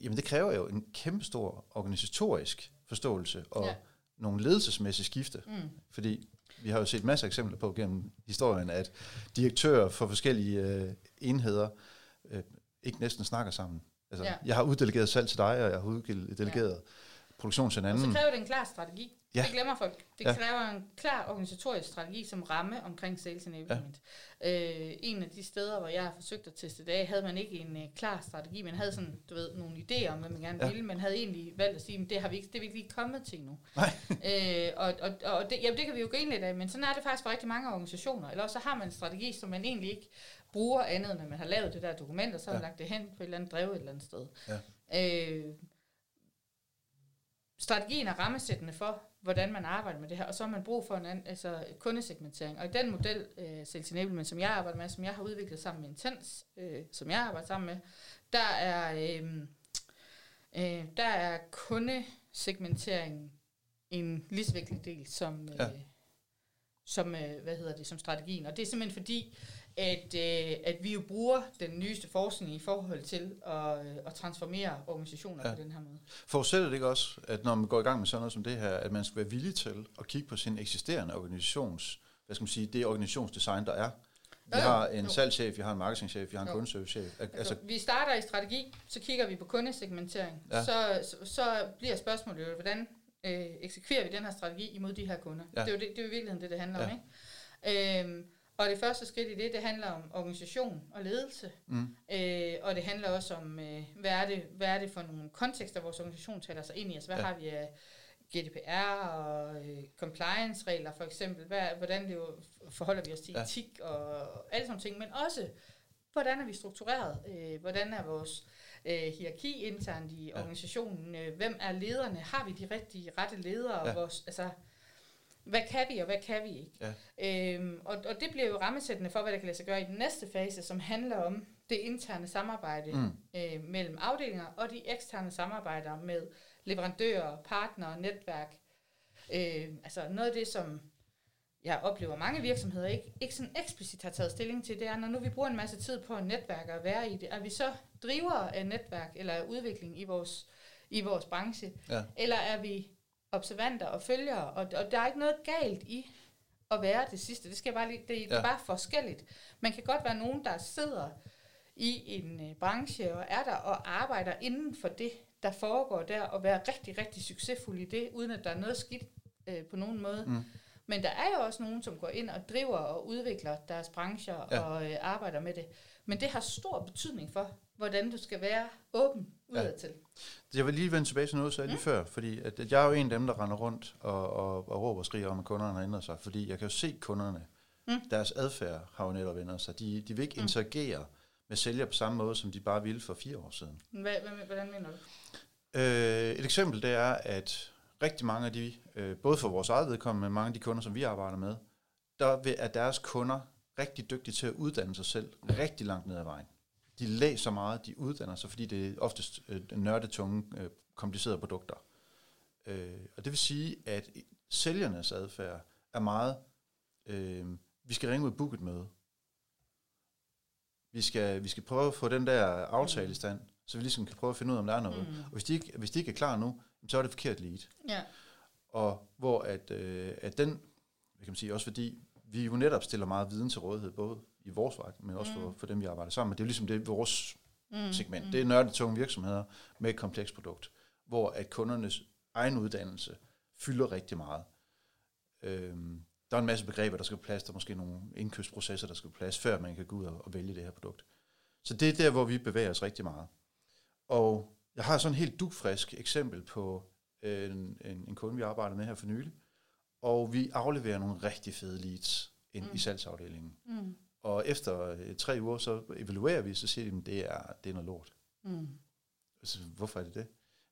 Jamen det kræver jo en kæmpestor organisatorisk forståelse og ja. nogle ledelsesmæssige skifte, mm. fordi vi har jo set masser af eksempler på gennem historien, at direktører for forskellige øh, enheder øh, ikke næsten snakker sammen. Altså, ja. Jeg har uddelegeret salg til dig, og jeg har uddelegeret ja. produktion til en anden. Og så kræver det en klar strategi. Ja. Det glemmer folk. Det ja. kræver en klar organisatorisk strategi som ramme omkring sales enablement. Ja. Øh, en af de steder, hvor jeg har forsøgt at teste det af, havde man ikke en uh, klar strategi. Man havde sådan, du ved, nogle idéer om, hvad man gerne ja. ville, men havde egentlig valgt at sige, at det har vi ikke, det er vi ikke lige kommet til endnu. Nej. øh, og og, og det, jamen, det kan vi jo grine lidt af, men sådan er det faktisk for rigtig mange organisationer. Eller også så har man en strategi, som man egentlig ikke bruger andet, når man har lavet det der dokument, og så har ja. lagt det hen på et eller andet drev et eller andet sted. Ja. Øh, strategien er rammesættende for, hvordan man arbejder med det her, og så har man brug for en anden, altså kundesegmentering. Og i den model, uh, Sales Enablement, som jeg arbejder med, som jeg har udviklet sammen med Intens, uh, som jeg arbejder sammen med, der er, uh, uh, der er kundesegmentering en lige så vigtig del som, uh, ja. som, uh, hvad hedder det, som strategien. Og det er simpelthen fordi, at, øh, at vi jo bruger den nyeste forskning i forhold til at, øh, at transformere organisationer ja. på den her måde. Forudsætter det ikke også, at når man går i gang med sådan noget som det her, at man skal være villig til at kigge på sin eksisterende organisations, hvad skal man sige, det organisationsdesign, der er? Vi ja, har en salgschef, vi har en marketingchef, vi har en kundeservicechef. Altså, altså, vi starter i strategi, så kigger vi på kundesegmentering. Ja. Så, så, så bliver spørgsmålet jo, hvordan øh, eksekverer vi den her strategi imod de her kunder? Ja. Det, er jo det, det er jo i virkeligheden det, det handler ja. om. Ikke? Øhm, og det første skridt i det, det handler om organisation og ledelse. Mm. Øh, og det handler også om, øh, hvad, er det, hvad er det for nogle kontekster, vores organisation taler sig ind i. Altså, hvad ja. har vi af GDPR og øh, compliance-regler for eksempel? Hvad, hvordan det jo, forholder vi os til ja. etik og, og alle sådan ting. Men også, hvordan er vi struktureret? Øh, hvordan er vores øh, hierarki internt i ja. organisationen? Øh, hvem er lederne? Har vi de rigtige rette ledere? Ja. Vores, altså, hvad kan vi, og hvad kan vi ikke? Ja. Øhm, og, og det bliver jo rammesættende for, hvad der kan lade sig gøre i den næste fase, som handler om det interne samarbejde mm. øh, mellem afdelinger, og de eksterne samarbejder med leverandører, partnere, netværk. Øh, altså noget af det, som jeg oplever mange virksomheder ikke, ikke sådan eksplicit har taget stilling til, det er, når nu vi bruger en masse tid på at netværke og være i det, er vi så driver af netværk eller udvikling i vores, i vores branche, ja. eller er vi observanter og følgere, og, og der er ikke noget galt i at være det sidste. Det, skal bare lige, det, det er bare forskelligt. Man kan godt være nogen, der sidder i en øh, branche og er der og arbejder inden for det, der foregår der, og være rigtig, rigtig succesfuld i det, uden at der er noget skidt øh, på nogen måde. Mm. Men der er jo også nogen, som går ind og driver og udvikler deres brancher ja. og øh, arbejder med det. Men det har stor betydning for, hvordan du skal være åben udadtil. Ja. Jeg vil lige vende tilbage til noget, så jeg lige mm. før, fordi at, at jeg er jo en af dem, der render rundt og, og, og råber og skriger om, at kunderne har ændret sig, fordi jeg kan jo se kunderne, mm. deres adfærd har jo netop ændret sig. De, de vil ikke mm. interagere med sælger på samme måde, som de bare ville for fire år siden. Hvad, hvad, hvordan mener du? Øh, et eksempel det er, at rigtig mange af de, øh, både for vores eget vedkommende, men mange af de kunder, som vi arbejder med, der er deres kunder rigtig dygtige til at uddanne sig selv rigtig langt ned ad vejen. De læser meget, de uddanner sig, fordi det er oftest øh, nørdetunge, øh, komplicerede produkter. Øh, og det vil sige, at sælgernes adfærd er meget, øh, vi skal ringe ud og booke et møde. Vi skal, vi skal prøve at få den der aftale i stand, så vi ligesom kan prøve at finde ud af, om der er noget. Mm. Og hvis de, ikke, hvis de ikke er klar nu, så er det forkert lead. Ja. Og hvor at, øh, at den, hvad kan man sige, også fordi vi jo netop stiller meget viden til rådighed, både i vores vej, men også mm. for, for dem, vi arbejder sammen med. Det er jo ligesom det vores mm. segment. Mm. Det er nørdetunge virksomheder med et komplekst produkt, hvor at kundernes egen uddannelse fylder rigtig meget. Øhm, der er en masse begreber, der skal på plads. Der er måske nogle indkøbsprocesser, der skal på plads, før man kan gå ud og, og vælge det her produkt. Så det er der, hvor vi bevæger os rigtig meget. Og jeg har sådan et helt dugfrisk eksempel på en, en, en kunde, vi arbejder med her for nylig. Og vi afleverer nogle rigtig fede leads ind mm. i salgsafdelingen. Mm. Og efter øh, tre uger, så evaluerer vi, så siger de, at det er, det er noget lort. Mm. Så, hvorfor er det det?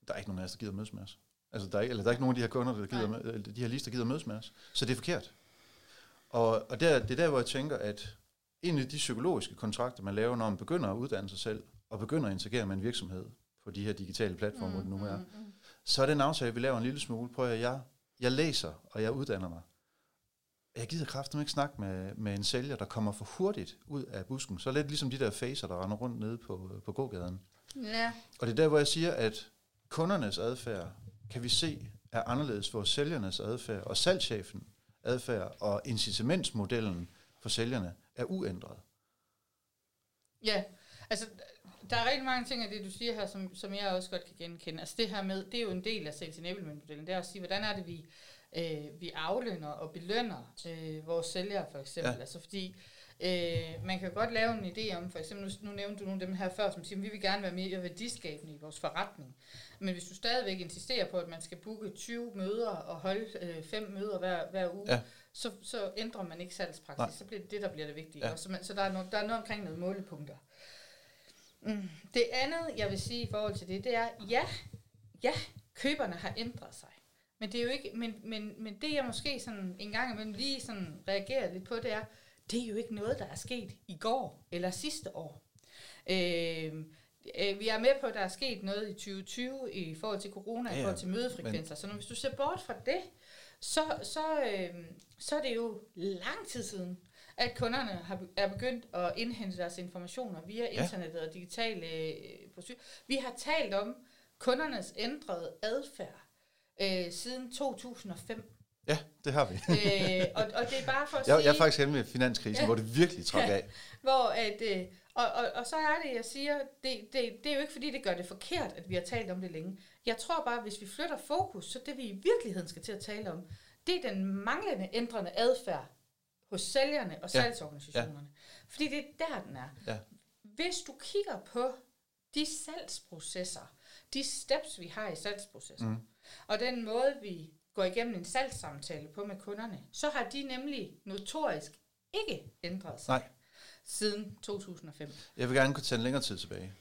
Der er ikke nogen af os, der gider mødes med os. Altså, der er, eller der er ikke nogen af de her kunder, der gider, med, de her leads, der gider mødes med os. Så det er forkert. Og, og der, det er der, hvor jeg tænker, at en af de psykologiske kontrakter, man laver, når man begynder at uddanne sig selv, og begynder at interagere med en virksomhed på de her digitale platforme, mm, nu er, mm, mm. så er den aftale, vi laver en lille smule, prøver at jeg, jeg læser, og jeg uddanner mig. Jeg gider kraftigt ikke snakke med, med en sælger, der kommer for hurtigt ud af busken. Så lidt ligesom de der facer, der render rundt nede på, på gågaden. Ja. Og det er der, hvor jeg siger, at kundernes adfærd kan vi se er anderledes for sælgernes adfærd, og salgschefen adfærd og incitamentsmodellen for sælgerne er uændret. Ja, altså der er rigtig mange ting af det, du siger her, som, som jeg også godt kan genkende. Altså det her med, det er jo en del af sales enablement-modellen, det er at sige, hvordan er det, vi, øh, vi aflønner og belønner øh, vores sælgere for eksempel. Ja. Altså fordi øh, man kan godt lave en idé om, for eksempel, nu, nu nævnte du nogle af dem her før, som siger, at vi vil gerne være mere værdiskabende i vores forretning. Men hvis du stadigvæk insisterer på, at man skal booke 20 møder og holde øh, fem møder hver, hver uge, ja. så, så ændrer man ikke salgspraksis. Nej. Så bliver det det, der bliver det vigtige. Ja. Så, man, så der, er no, der er noget omkring noget målepunkter. Mm. Det andet, jeg vil sige i forhold til det, det er, ja, ja, køberne har ændret sig. Men det er jo ikke, men, men, men det jeg måske sådan en gang imellem lige sådan reagerer lidt på, det er, det er jo ikke noget, der er sket i går eller sidste år. Øh, øh, vi er med på, at der er sket noget i 2020 i forhold til corona, ja, i forhold til mødefrekvenser. Men... Så når, hvis du ser bort fra det, så, så, øh, så er det jo lang tid siden, at kunderne har, er begyndt at indhente deres informationer via ja. internettet og digitale øh, procedurer. Vi har talt om kundernes ændrede adfærd øh, siden 2005. Ja, det har vi. øh, og, og det er bare for at jeg, sige... Jeg er faktisk henne med finanskrisen, ja, hvor det virkelig trak ja, af. Hvor at, øh, og, og, og så er det, jeg siger, det, det, det er jo ikke fordi, det gør det forkert, at vi har talt om det længe. Jeg tror bare, hvis vi flytter fokus, så det vi i virkeligheden skal til at tale om, det er den manglende ændrende adfærd hos sælgerne og salgsorganisationerne. Ja. Fordi det er der, den er. Ja. Hvis du kigger på de salgsprocesser, de steps, vi har i salgsprocessen, mm. og den måde, vi går igennem en salgssamtale på med kunderne, så har de nemlig notorisk ikke ændret sig. Nej. Siden 2005. Jeg vil gerne kunne tage en længere tid tilbage.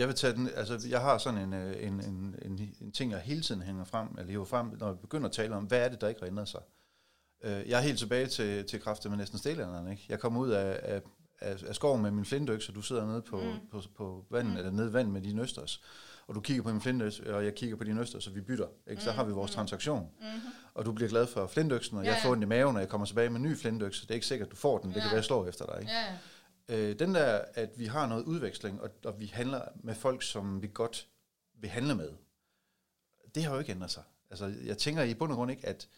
jeg vil tage den, altså jeg har sådan en, øh, en, en, en, en ting, jeg hele tiden hænger frem, eller lever frem, når vi begynder at tale om, hvad er det, der ikke har ændret sig. Øh, jeg er helt tilbage til, til kraften med næsten stillelanderne. Ikke? Jeg kom ud af, af, af, af skoven med min flindøks, og du sidder nede på, mm. på, på vandet, mm. eller nede vand med dine østers og du kigger på min flintøks, og jeg kigger på din øster, så vi bytter. Ikke? Så mm, har vi vores mm. transaktion. Mm-hmm. Og du bliver glad for flintøksen, og ja, jeg får den i maven, og jeg kommer tilbage med en ny flintøks. Det er ikke sikkert, at du får den. Det ja. kan være, jeg slår efter dig. Ikke? Ja. Øh, den der, at vi har noget udveksling, og, og vi handler med folk, som vi godt vil handle med, det har jo ikke ændret sig. Altså, jeg tænker i bund og grund ikke, at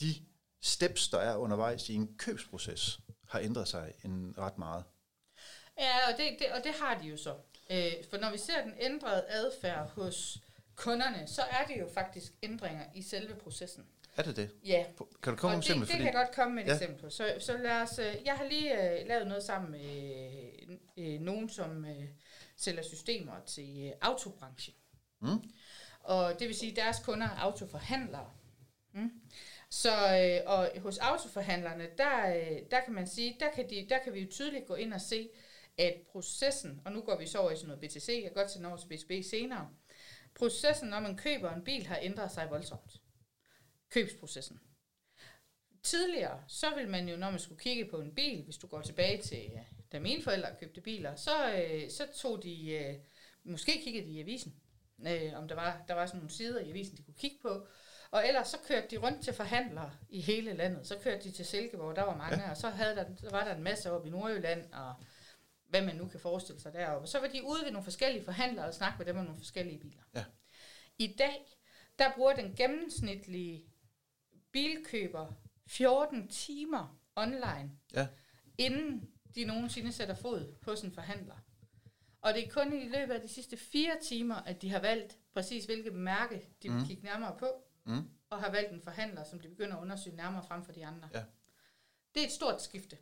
de steps, der er undervejs i en købsproces, har ændret sig en ret meget. Ja, og det, det, og det har de jo så. Øh, for når vi ser den ændrede adfærd hos kunderne, så er det jo faktisk ændringer i selve processen. Er det det? Ja. Kan du komme med et eksempel? Det, det kan jeg godt komme med et ja. eksempel Så, så lad os, øh, jeg har lige uh, lavet noget sammen med uh, nogen, som uh, sælger systemer til øh, autobranchen. Mm. Og det vil sige, at deres kunder er autoforhandlere. Mm. Så øh, og hos autoforhandlerne, der, øh, der kan man sige, der kan, de, der kan vi jo tydeligt gå ind og se, at processen, og nu går vi så over i sådan noget BTC, jeg kan godt tage over til BTB senere, processen, når man køber en bil, har ændret sig voldsomt. Købsprocessen. Tidligere, så vil man jo, når man skulle kigge på en bil, hvis du går tilbage til, øh, da mine forældre købte biler, så, øh, så tog de, øh, måske kiggede de i avisen, øh, om der var, der var sådan nogle sider i avisen, de kunne kigge på, og ellers så kørte de rundt til forhandlere i hele landet. Så kørte de til Silkeborg, der var mange, ja. og så, havde der, så var der en masse op i Nordjylland, og hvad man nu kan forestille sig deroppe. Og så var de ude ved nogle forskellige forhandlere og snakke med dem om nogle forskellige biler. Ja. I dag, der bruger den gennemsnitlige bilkøber 14 timer online, ja. inden de nogensinde sætter fod på sin forhandler. Og det er kun i løbet af de sidste fire timer, at de har valgt præcis hvilket mærke de vil mm. kigge nærmere på, mm. og har valgt en forhandler, som de begynder at undersøge nærmere frem for de andre. Ja. Det er et stort skifte.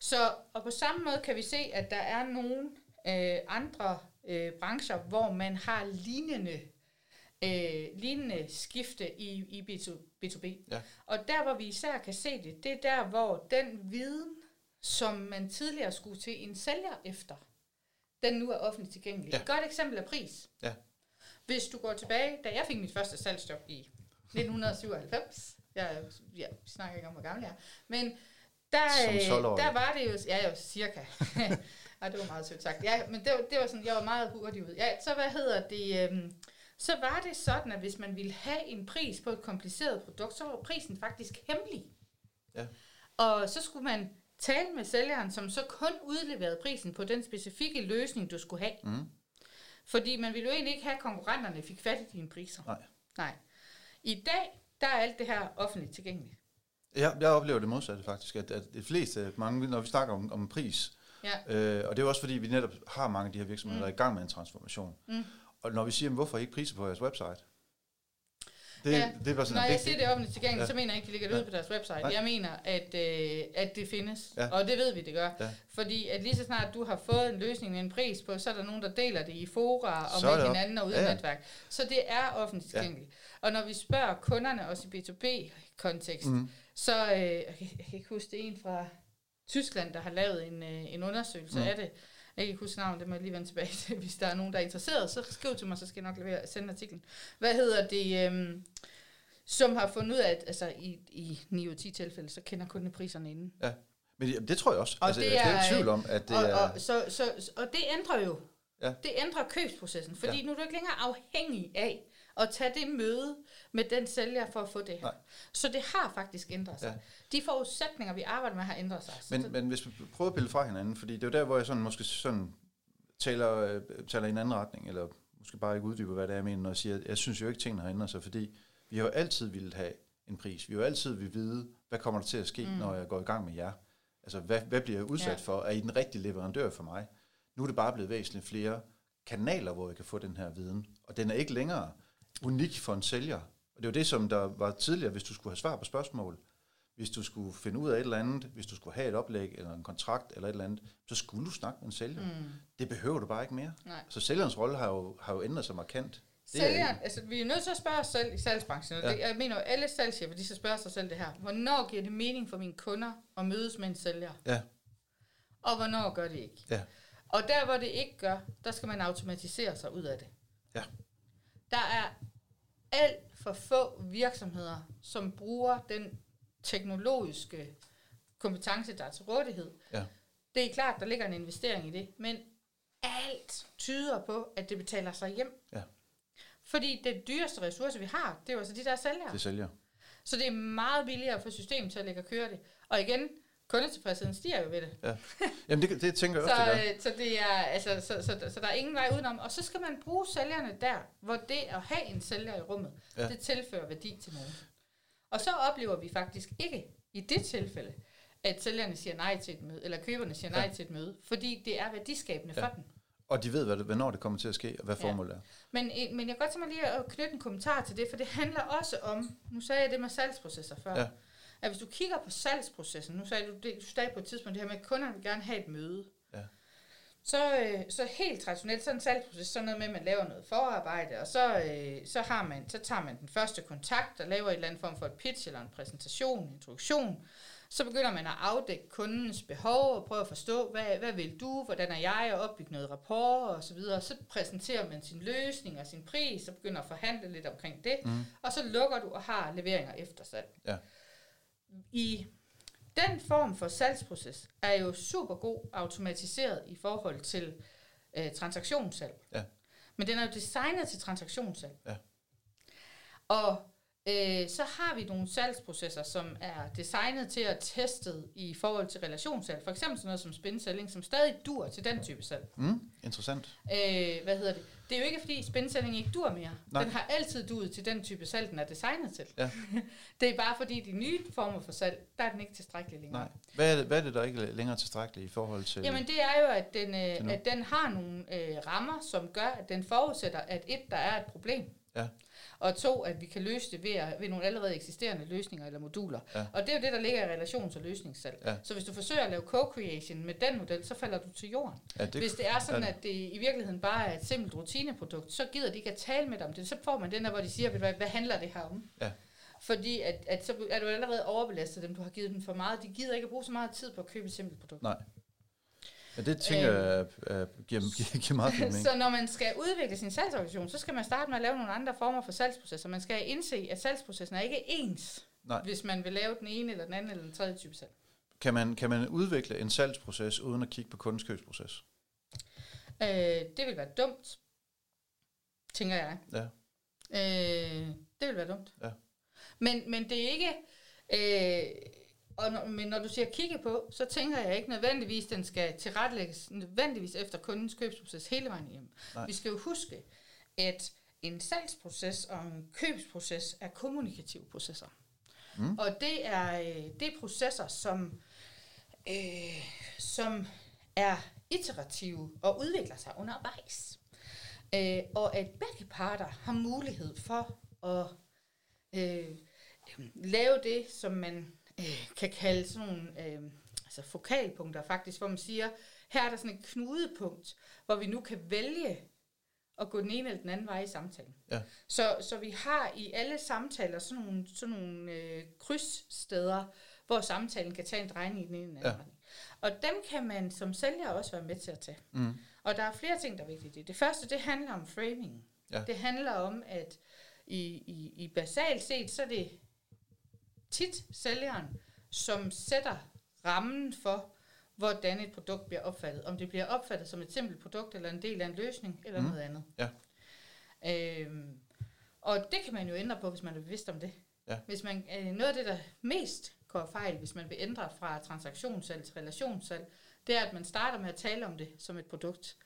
Så, og på samme måde kan vi se, at der er nogle øh, andre øh, brancher, hvor man har lignende, øh, lignende skifte i, i B2, B2B. Ja. Og der, hvor vi især kan se det, det er der, hvor den viden, som man tidligere skulle til en sælger efter, den nu er offentligt tilgængelig. Ja. Et godt eksempel er pris. Ja. Hvis du går tilbage, da jeg fik mit første salgsjob i 1997, jeg, ja, vi snakker ikke om, hvor gammel jeg er, men der, øh, der var det jo, ja, jo cirka. ja, det var meget sødt sagt. Ja, men det var, det var sådan, jeg var meget hurtig ud. Ja, så hvad hedder det, øhm, så var det sådan, at hvis man ville have en pris på et kompliceret produkt, så var prisen faktisk hemmelig. Ja. Og så skulle man tale med sælgeren, som så kun udleverede prisen på den specifikke løsning, du skulle have. Mm. Fordi man ville jo egentlig ikke have, at konkurrenterne fik fat i dine priser. Nej. Nej. I dag, der er alt det her offentligt tilgængeligt. Ja, jeg oplever det modsatte faktisk, at, at de fleste, mange, når vi snakker om, om pris, ja. øh, og det er også fordi, vi netop har mange af de her virksomheder, mm. der er i gang med en transformation. Mm. Og når vi siger, hvorfor ikke priser på jeres website? Det, ja. det var sådan Når jeg siger det offentligt tilgængeligt, ja. så mener jeg ikke, de ligger det ja. ud på deres website. Nej. Jeg mener, at, øh, at det findes, ja. og det ved vi, det gør. Ja. Fordi at lige så snart du har fået en løsning med en pris på, så er der nogen, der deler det i fora og så med hinanden og uden ja. netværk. Så det er offentligt tilgængeligt. Ja. Og når vi spørger kunderne, også i B2B-kontekst, mm. så øh, jeg, kan, ikke huske, det en fra Tyskland, der har lavet en, øh, en undersøgelse mm. af det, jeg kan ikke huske navnet, det må jeg lige vende tilbage til. Hvis der er nogen, der er interesseret, så skriv til mig, så skal jeg nok levere, sende artiklen. Hvad hedder det? Øhm, som har fundet ud af, at altså, i, i 9 ud 10 tilfælde, så kender kundene priserne inden. Ja, men det, det tror jeg også. Og altså, det er, jeg er tvivl om, at det og, er... Og, så, så, og det ændrer jo. Ja. Det ændrer købsprocessen, fordi ja. nu er du ikke længere afhængig af at tage det møde med den sælger for at få det her. Nej. Så det har faktisk ændret sig. Ja. De forudsætninger, vi arbejder med, har ændret sig. Men, det, men hvis vi prøver at pille fra hinanden, fordi det er jo der, hvor jeg sådan, måske sådan taler, øh, taler i en anden retning, eller måske bare ikke uddyber, hvad det er, jeg mener, når jeg siger, at jeg synes jo ikke, at tingene har ændret sig, fordi vi har jo altid ville have en pris. Vi har jo altid vil vide, hvad kommer der til at ske, mm. når jeg går i gang med jer. Altså, hvad, hvad bliver jeg udsat ja. for? Er I den rigtige leverandør for mig? Nu er det bare blevet væsentligt flere kanaler, hvor jeg kan få den her viden. Og den er ikke længere unik for en sælger. Og det jo det, som der var tidligere, hvis du skulle have svar på spørgsmål, hvis du skulle finde ud af et eller andet, hvis du skulle have et oplæg eller en kontrakt eller et eller andet, så skulle du snakke med en sælger. Mm. Det behøver du bare ikke mere. Nej. Så sælgerens rolle har jo, har jo ændret sig markant. Sælgeren, altså vi er nødt til at spørge os selv i salgsbranchen, og ja. det, jeg mener jo alle salgschefer, de skal spørge sig selv det her. Hvornår giver det mening for mine kunder at mødes med en sælger? Ja. Og hvornår gør det ikke? Ja. Og der hvor det ikke gør, der skal man automatisere sig ud af det. Ja. Der er alt for få virksomheder, som bruger den teknologiske kompetence, der er til rådighed. Ja. Det er klart, der ligger en investering i det, men alt tyder på, at det betaler sig hjem. Ja. Fordi det dyreste ressource, vi har, det er jo altså de der sælgere. Det sælger. Så det er meget billigere for systemet til at lægge og køre det. Og igen, kundetilfredsheden stiger jo ved det. Ja. Jamen det, det tænker jeg også, så, det gør. Så, det er, altså, så, så, så, så der er ingen vej udenom. Og så skal man bruge sælgerne der, hvor det at have en sælger i rummet, ja. det tilfører værdi til nogen. Og så oplever vi faktisk ikke i det tilfælde, at sælgerne siger nej til et møde, eller køberne siger nej ja. til et møde, fordi det er værdiskabende ja. for dem. Og de ved, hvad det, hvornår det kommer til at ske, og hvad ja. formålet er. Men, eh, men jeg kan godt tænke mig lige at knytte en kommentar til det, for det handler også om, nu sagde jeg det med salgsprocesser før, ja. At hvis du kigger på salgsprocessen, nu sagde du, det, du sagde på et tidspunkt det her med, at kunderne vil gerne have et møde. Ja. så, øh, så helt traditionelt, sådan en salgsproces, sådan noget med, at man laver noget forarbejde, og så, øh, så, har man, så tager man den første kontakt og laver et eller andet form for et pitch eller en præsentation, en introduktion. Så begynder man at afdække kundens behov og prøve at forstå, hvad, hvad vil du, hvordan er jeg, og opbygge noget rapport og så videre. Så præsenterer man sin løsning og sin pris, og begynder at forhandle lidt omkring det, mm. og så lukker du og har leveringer efter salg. Ja. I den form for salgsproces er jo super god automatiseret i forhold til øh, transaktionssalg. Ja. Men den er jo designet til transaktionssalg. Ja. Og øh, så har vi nogle salgsprocesser, som er designet til at testet i forhold til relationssalg. For eksempel sådan noget som spinselling, som stadig dur til den type salg. Mm, interessant. Øh, hvad hedder det? Det er jo ikke, fordi spinselling ikke dur mere. Nej. Den har altid duet til den type salg, den er designet til. Ja. det er bare fordi, de nye former for salg, der er den ikke tilstrækkelig længere. Nej. Hvad er, det, hvad er det, der ikke er længere tilstrækkeligt i forhold til... Jamen det er jo, at den, øh, at den har nogle øh, rammer, som gør, at den forudsætter, at et, der er et problem. Ja. Og to, at vi kan løse det ved, at, ved nogle allerede eksisterende løsninger eller moduler. Ja. Og det er jo det, der ligger i relations- og løsningssalg. Ja. Så hvis du forsøger at lave co-creation med den model, så falder du til jorden. Ja, det, Hvis det er sådan, ja. at det i virkeligheden bare er et simpelt rutineprodukt, så gider de ikke at tale med dig om det. Så får man den der, hvor de siger, "Ved du hvad, hvad handler det her om? Ja. Fordi at, at så er du allerede overbelastet dem, du har givet dem for meget. De gider ikke at bruge så meget tid på at købe et simpelt produkt. Nej. Ja, det tænker jeg øh, giver, giver, giver meget mening. Så når man skal udvikle sin salgsorganisation, så skal man starte med at lave nogle andre former for salgsprocesser. Man skal indse, at salgsprocessen er ikke ens, Nej. hvis man vil lave den ene eller den anden eller den tredje type salg. Kan man, kan man udvikle en salgsproces uden at kigge på kundens købsproces? Øh, det vil være dumt, tænker jeg. Ja. Øh, det vil være dumt. Ja. Men, men det er ikke... Øh, og når, men når du siger kigge på, så tænker jeg ikke nødvendigvis, den skal tilrettelægges nødvendigvis efter kundens købsproces hele vejen hjem. Nej. Vi skal jo huske, at en salgsproces og en købsproces er kommunikative processer. Mm. Og det er, øh, det er processer, som, øh, som er iterative og udvikler sig undervejs. Øh, og at begge parter har mulighed for at øh, lave det, som man øh, kan kalde sådan nogle øh, altså fokalpunkter faktisk, hvor man siger, her er der sådan et knudepunkt, hvor vi nu kan vælge at gå den ene eller den anden vej i samtalen. Ja. Så, så vi har i alle samtaler sådan nogle, sådan nogle øh, krydssteder, hvor samtalen kan tage en drejning i den ene eller anden Ja. ja. retning. Og dem kan man som sælger også være med til at tage. Mm. Og der er flere ting, der er vigtige. i Det Det første, det handler om framing. Ja. Det handler om, at i, i, i basalt set, så er det tit sælgeren, som sætter rammen for, hvordan et produkt bliver opfattet. Om det bliver opfattet som et simpelt produkt, eller en del af en løsning, eller Mm. noget andet. Ja. Øhm, og det kan man jo ændre på, hvis man er bevidst om det. Ja. Hvis man, øh, noget af det, der mest går fejl, hvis man vil ændre fra transaktionssalg til relationssalg, det er, at man starter med at tale om det som et produkt.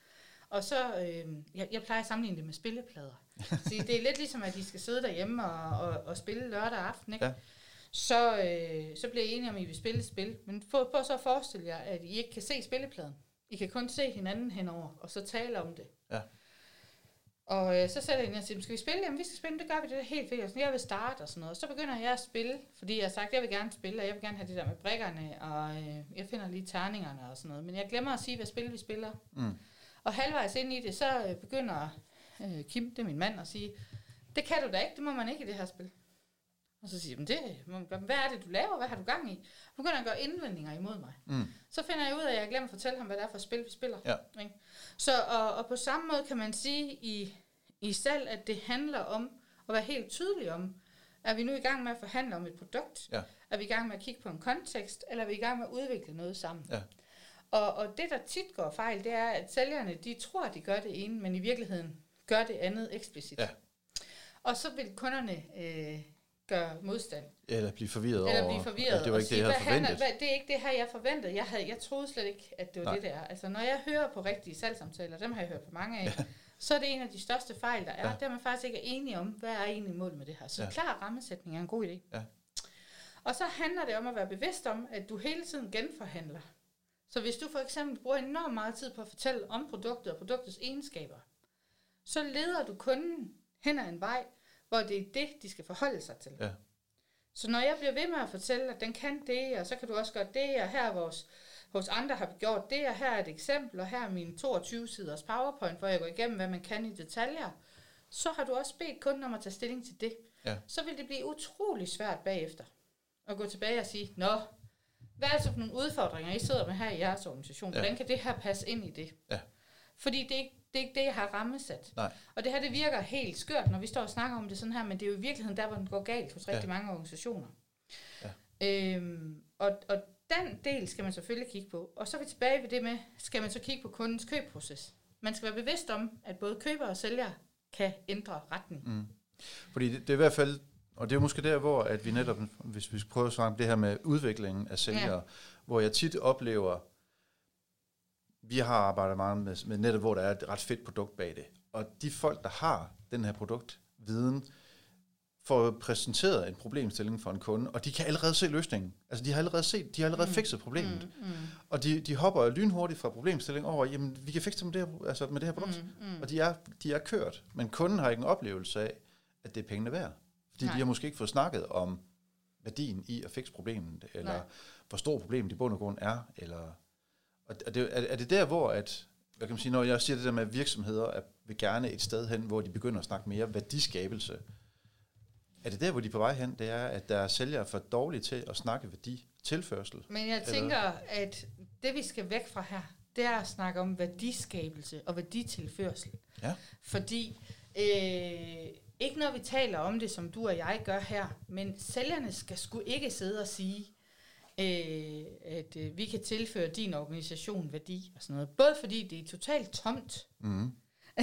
Og så, øh, jeg, jeg plejer at sammenligne det med spilleplader. Så det er lidt ligesom, at de skal sidde derhjemme og, og, og spille lørdag aften, ikke? Ja. Så, øh, så bliver I enige om, at I vil spille et spil. Men prøv, prøv så at forestille jer, at I ikke kan se spillepladen. I kan kun se hinanden henover, og så tale om det. Ja. Og øh, så sætter jeg ind og siger, skal vi spille? Jamen, vi skal spille, det gør vi, det er helt. Og sådan, jeg vil starte og sådan noget. Og så begynder jeg at spille, fordi jeg har sagt, jeg vil gerne spille, og jeg vil gerne have det der med brækkerne, og øh, jeg finder lige terningerne og sådan noget. Men jeg glemmer at sige, hvad spil vi spiller. Mm. Og halvvejs ind i det, så øh, begynder øh, Kim, det er min mand, at sige, det kan du da ikke, det må man ikke i det her spil. Og så siger jeg, "Men det må man gøre. hvad er det, du laver? Hvad har du gang i? Og begynder han at gøre indvendinger imod mig. Mm. Så finder jeg ud af, at jeg glemmer at fortælle ham, hvad det er for spil, vi spiller. Ja. Ikke? Så, og, og på samme måde kan man sige i, i salg, at det handler om at være helt tydelig om, er vi nu i gang med at forhandle om et produkt? Ja. Er vi i gang med at kigge på en kontekst? Eller er vi i gang med at udvikle noget sammen? Ja. Og, og det, der tit går fejl, det er, at sælgerne, de tror, at de gør det ene, men i virkeligheden gør det andet eksplicit. Ja. Og så vil kunderne øh, gøre modstand. Eller blive forvirret Eller over, blive forvirret. at det var ikke det, sige, jeg havde forventet. Hvad, det er ikke det her, jeg forventede. Jeg, havde, jeg troede slet ikke, at det var Nej. Det der. Altså, når jeg hører på rigtige salgssamtaler, dem har jeg hørt på mange af, ja. så er det en af de største fejl, der er. Ja. Der er man faktisk ikke enige om, hvad er egentlig målet med det her. Så ja. klar rammesætning er en god idé. Ja. Og så handler det om at være bevidst om, at du hele tiden genforhandler. Så hvis du for eksempel bruger enormt meget tid på at fortælle om produktet og produktets egenskaber, så leder du kunden hen ad en vej, hvor det er det, de skal forholde sig til. Ja. Så når jeg bliver ved med at fortælle, at den kan det, og så kan du også gøre det, og her er vores, hos andre har vi gjort det, og her er et eksempel, og her er min 22-siders PowerPoint, hvor jeg går igennem, hvad man kan i detaljer, så har du også bedt kunden om at tage stilling til det. Ja. Så vil det blive utrolig svært bagefter at gå tilbage og sige, nå, hvad er det for nogle udfordringer, I sidder med her i jeres organisation? Ja. Hvordan kan det her passe ind i det? Ja. Fordi det er, det er ikke det, jeg har rammesat. Nej. Og det her, det virker helt skørt, når vi står og snakker om det sådan her, men det er jo i virkeligheden der, hvor den går galt hos rigtig Ja. mange organisationer. Ja. Øhm, og, og den del skal man selvfølgelig kigge på. Og så er vi tilbage ved det med, skal man så kigge på kundens købproces. Man skal være bevidst om, at både køber og sælger kan ændre retning. Mm. Fordi det, det er i hvert fald, og det er måske der, hvor at vi netop, hvis vi skal prøve at svare på det her med udviklingen af sælgere, ja. hvor jeg tit oplever, vi har arbejdet meget med, med netop, hvor der er et ret fedt produkt bag det. Og de folk, der har den her produktviden, får præsenteret en problemstilling for en kunde, og de kan allerede se løsningen. Altså, de har allerede set, de har allerede mm. fikset problemet. Mm, mm, Og de, de hopper lynhurtigt fra problemstilling over, jamen, vi kan fikse det med det her, altså med det her produkt. mm, mm. Og de er, de er kørt, men kunden har ikke en oplevelse af, at det er pengene værd. Fordi Nej. de har måske ikke fået snakket om værdien i at fikse problemet, eller Nej. hvor stor problemet i bund og grund er. Eller, og er det, er, det der, hvor at, hvad kan man sige, når jeg siger det der med, at virksomheder er, vil gerne et sted hen, hvor de begynder at snakke mere værdiskabelse, er det der, hvor de er på vej hen, det er, at der er sælgere for dårlige til at snakke værdi tilførsel. Men jeg Eller- tænker, at det vi skal væk fra her, det er at snakke om værdiskabelse og værditilførsel. Ja. Fordi, øh, ikke når vi taler om det, som du og jeg gør her, men sælgerne skal sgu ikke sidde og sige, øh, at øh, vi kan tilføre din organisation værdi og sådan noget. Både fordi det er totalt tomt, Mm.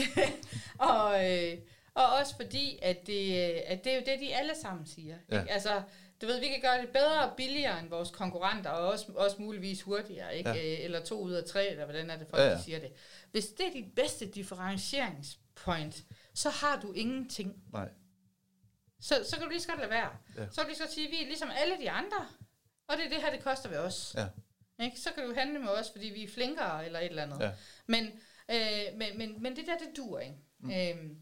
og, øh, og også fordi, at det, øh, at det er jo det, de alle sammen siger. Ja. Ikke? Altså, du ved, vi kan gøre det bedre og billigere end vores konkurrenter, og også, også muligvis hurtigere, ikke? Ja. Øh, eller to ud af tre, eller hvordan er det, folk Ja, ja, siger det. Hvis det er dit bedste differentieringspoint, så har du ingenting. Nej. Så, så kan du lige så godt lade være. Ja. Så kan du lige så godt sige, at vi er ligesom alle de andre, og det er det her, det koster ved os. Ja. Ikke? Så kan du handle med os, fordi vi er flinkere, eller et eller andet. Ja. Men, øh, men, men, men det der, det duer ikke. Mm. Øhm,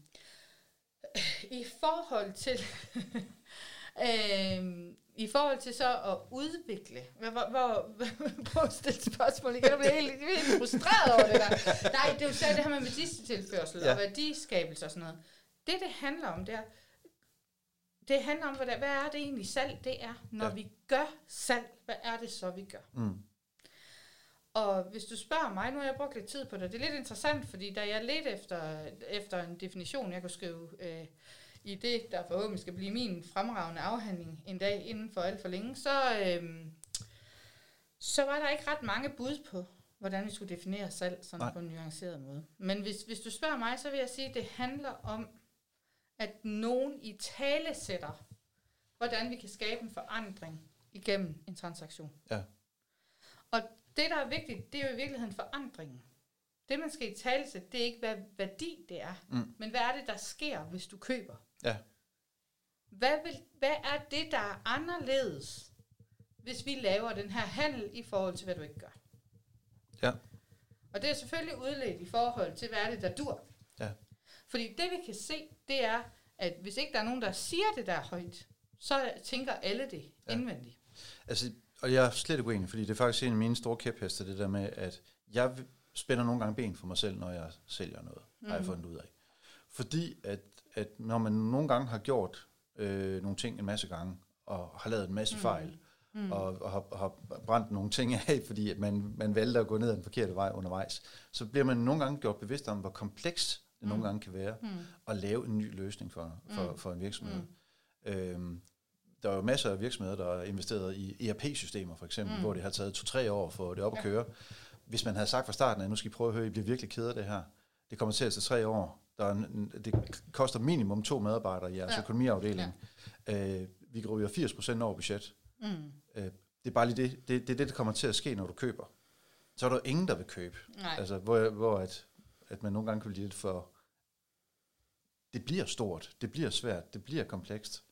I forhold til... øhm, I forhold til så at udvikle... Hvor, hvor, hvor, prøv at stille spørgsmål igen. Jeg bliver helt, helt frustreret over det der. Nej, det er jo særligt det her med værditilførsel. Ja. og værdiskabelse og sådan noget. Det, det handler om, det er... Det handler om, hvad, hvad er det egentlig salg, det er. Når ja. vi gør salg, hvad er det så, vi gør? Mm. Og hvis du spørger mig, nu har jeg brugt lidt tid på det, det er lidt interessant, fordi da jeg ledte efter, efter en definition, jeg kunne skrive øh, i det, der forhåbentlig skal blive min fremragende afhandling en dag inden for alt for længe, så, øh, så var der ikke ret mange bud på, hvordan vi skulle definere salg sådan Nej. på en nuanceret måde. Men hvis, hvis du spørger mig, så vil jeg sige, at det handler om, at nogen i tale sætter, hvordan vi kan skabe en forandring igennem en transaktion. Ja. Og det, der er vigtigt, det er jo i virkeligheden forandringen. Det, man skal i tale sætte, det er ikke, hvad værdi det er, Mm. men hvad er det, der sker, hvis du køber? Ja. Hvad, vil, hvad er det, der er anderledes, hvis vi laver den her handel i forhold til, hvad du ikke gør? Ja. Og det er selvfølgelig udledt i forhold til, hvad er det, der dur. Fordi det, vi kan se, det er, at hvis ikke der er nogen, der siger det der højt, så tænker alle det Ja. ja. indvendigt. Altså, og jeg er slet ikke uenig, fordi det er faktisk en af mine store kæpheste, det der med, at jeg spænder nogle gange ben for mig selv, når jeg sælger noget, mm. har jeg Mhm. fundet ud af. Fordi at, at når man nogle gange har gjort øh, nogle ting en masse gange, og har lavet en masse mm. fejl, mm. og, og har, har brændt nogle ting af, fordi at man, man valgte at gå ned ad den forkerte vej undervejs, så bliver man nogle gange gjort bevidst om, hvor kompleks det mm. nogle gange kan være, Mm. at lave en ny løsning for, for, Mm. for en virksomhed. Mm. Øhm, der er jo masser af virksomheder, der er investeret i ERP-systemer for eksempel, mm. Hvor det har taget to-tre år for det op at køre. Hvis man havde sagt fra starten, at nu skal I prøve at høre, I bliver virkelig ked af det her. Det kommer til at tage tre år. Der er en, det koster minimum to medarbejdere i jeres ja. Økonomiafdeling. Ja. Øh, vi ryger 80% over budget. Mm. Øh, det er bare lige det, det, det er det, der kommer til at ske, når du køber. Så er der ingen, der vil købe. Nej. Altså, hvor, hvor at, at man nogle gange kan blive lidt for... Det bliver stort, det bliver svært, det bliver komplekst.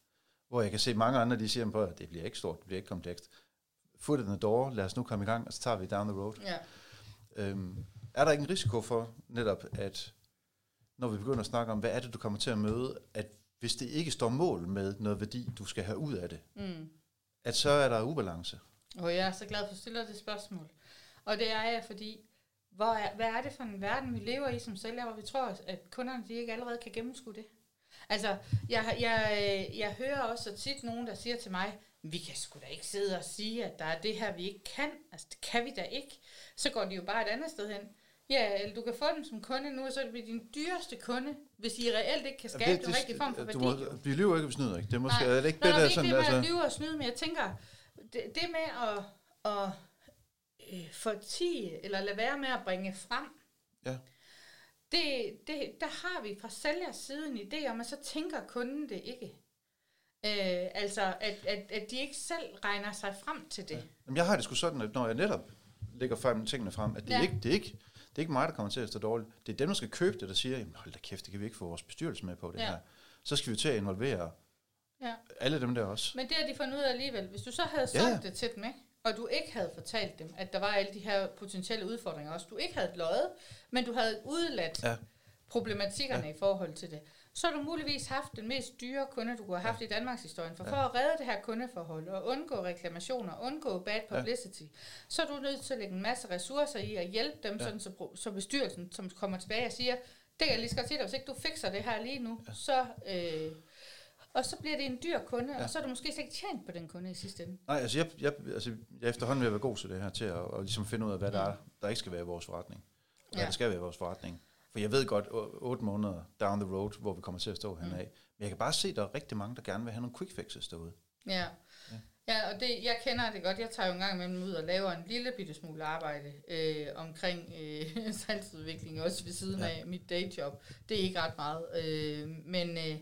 Hvor jeg kan se mange andre, de siger, at det bliver ikke stort, det bliver ikke komplekst. Foot in the door, lad os nu komme i gang, og så tager vi down the road. Ja. Øhm, er der ikke en risiko for netop, at når vi begynder at snakke om, hvad er det, du kommer til at møde, at hvis det ikke står mål med noget værdi, du skal have ud af det, Mm. at så er der ubalance. Og jeg er så glad for, at du stiller det spørgsmål. Og det er jeg, fordi hvor er, hvad er det for en verden, vi lever i som sælger, hvor vi tror, at kunderne de ikke allerede kan gennemskue det? Altså, jeg, jeg, jeg hører også tit nogen, der siger til mig, vi kan sgu da ikke sidde og sige, at der er det her, vi ikke kan. Altså, det kan vi da ikke. Så går de jo bare et andet sted hen. Ja, eller du kan få den som kunde nu, og så er det din dyreste kunde, hvis I reelt ikke kan skabe den rigtige form for værdi. Du må, vi lyver ikke, vi snyder ikke. Det er måske Nej. er det ikke Nå, bedre det er sådan, ikke det med altså... at lyve og snyde, men jeg tænker, det, det med at, at øh, fortige, eller lade være med at bringe frem, Ja. det, det, der har vi fra sælgers side en idé om, at så tænker kunden det ikke. Øh, altså, at, at, at de ikke selv regner sig frem til det. Ja. Jamen, jeg har det sgu sådan, at når jeg netop lægger frem tingene frem, at det, ja. er ikke, det, er ikke, det er ikke mig, der kommer til at stå dårligt. Det er dem, der skal købe det, der siger, jamen hold da kæft, det kan vi ikke få vores bestyrelse med på det Ja. her. Så skal vi til at involvere Ja. alle dem der også. Men det har de fundet ud af alligevel. Hvis du så havde ja. det til dem, ikke? Og du ikke havde fortalt dem, at der var alle de her potentielle udfordringer også, du ikke havde løjet, men du havde udladt Ja. problematikkerne ja. i forhold til det, så har du muligvis haft den mest dyre kunde, du have haft ja. i Danmarks historie. For, Ja. for at redde det her kundeforhold, og undgå reklamationer, undgå bad publicity, ja. så er du nødt til at lægge en masse ressourcer i at hjælpe dem, Ja. sådan, så, så bestyrelsen, som kommer tilbage og siger, det kan jeg lige godt sige dig, hvis ikke du fikser det her lige nu, ja. så... Øh, og så bliver det en dyr kunde, ja. og så er du måske slet ikke tjent på den kunde i sidste ende. Nej, altså jeg, jeg, altså jeg er efterhånden ved at være god til det her, til at, at ligesom finde ud af, hvad der er, der ikke skal være i vores forretning. Og hvad Ja. der skal være i vores forretning. For jeg ved godt, otte måneder down the road, hvor vi kommer til at stå henad. Men jeg kan bare se, at der er rigtig mange, der gerne vil have nogle quick fixes derude. Ja. Ja. ja. Og det, jeg kender det godt. Jeg tager jo en gang imellem ud og laver en lille bitte smule arbejde øh, omkring øh, salgsudvikling, også ved siden ja. af mit dayjob. Det er ikke ret meget. Øh, men, øh,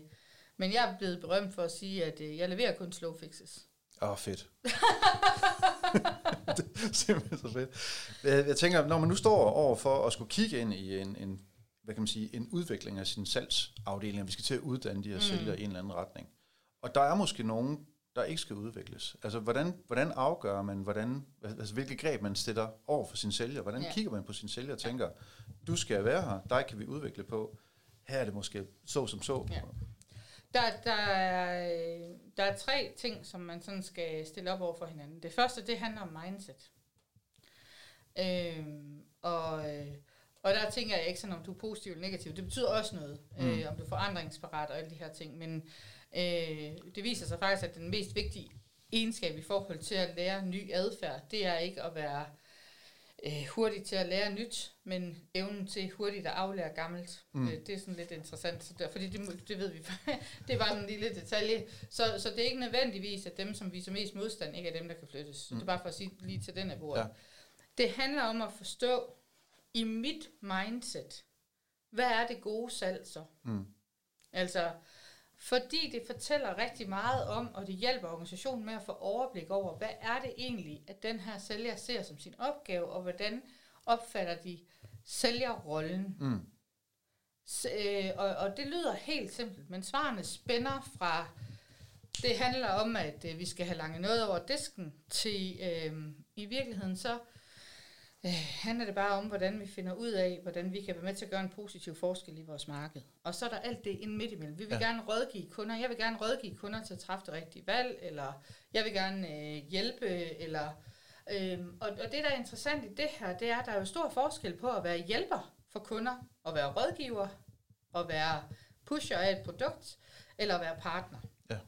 men jeg er blevet berømt for at sige, at øh, jeg leverer kun slow fixes. Åh, oh, fedt. det er simpelthen så fedt. Jeg, jeg tænker, når man nu står over for at skulle kigge ind i en, en, hvad kan man sige, en udvikling af sin salgsafdeling, og vi skal til at uddanne de her Mm. sælgere i en eller anden retning. Og der er måske nogen, der ikke skal udvikles. Altså, hvordan, hvordan afgør man, hvordan, altså, hvilke greb man stiller over for sin sælger? Hvordan Ja. kigger man på sin sælger og tænker, du skal være her, dig kan vi udvikle på. Her er det måske så som så. Ja. Der, der, er, øh, der er tre ting, som man sådan skal stille op over for hinanden. Det første, det handler om mindset. Øhm, og, øh, og der tænker jeg ikke sådan, om du er positiv eller negativ. Det betyder også noget, mm. Mm. øh, om du er forandringsparat og alle de her ting. Men øh, det viser sig faktisk, at den mest vigtige egenskab i forhold til at lære ny adfærd, det er ikke at være øh, hurtig til at lære nyt, men evnen til hurtigt at aflære gammelt. Mm. Øh, det er sådan lidt interessant, så der, fordi det, det ved vi. det var en lille detalje. Så, så det er ikke nødvendigvis, at dem, som viser mest modstand, ikke er dem, der kan flyttes. Mm. Det er bare for at sige lige til den af bordet. Ja. Det handler om at forstå, i mit mindset, hvad er det gode salg så? Mm. Altså, fordi det fortæller rigtig meget om, og det hjælper organisationen med at få overblik over, hvad er det egentlig, at den her sælger ser som sin opgave, og hvordan opfatter de sælgerrollen. Mm. S- øh, og, og det lyder helt simpelt, men svarene spænder fra, det handler om, at øh, vi skal have lange noget over disken, til øh, i virkeligheden så øh, handler det bare om, hvordan vi finder ud af, hvordan vi kan være med til at gøre en positiv forskel i vores marked. Og så er der alt det ind midt imellem. Vi vil Ja. gerne rådgive kunder. Jeg vil gerne rådgive kunder til at træffe det rigtige valg, eller jeg vil gerne øh, hjælpe, eller... Øhm, og, og det, der er interessant i det her, det er, at der er jo stor forskel på at være hjælper for kunder, og være rådgiver, og være pusher af et produkt, eller at være partner. Ja.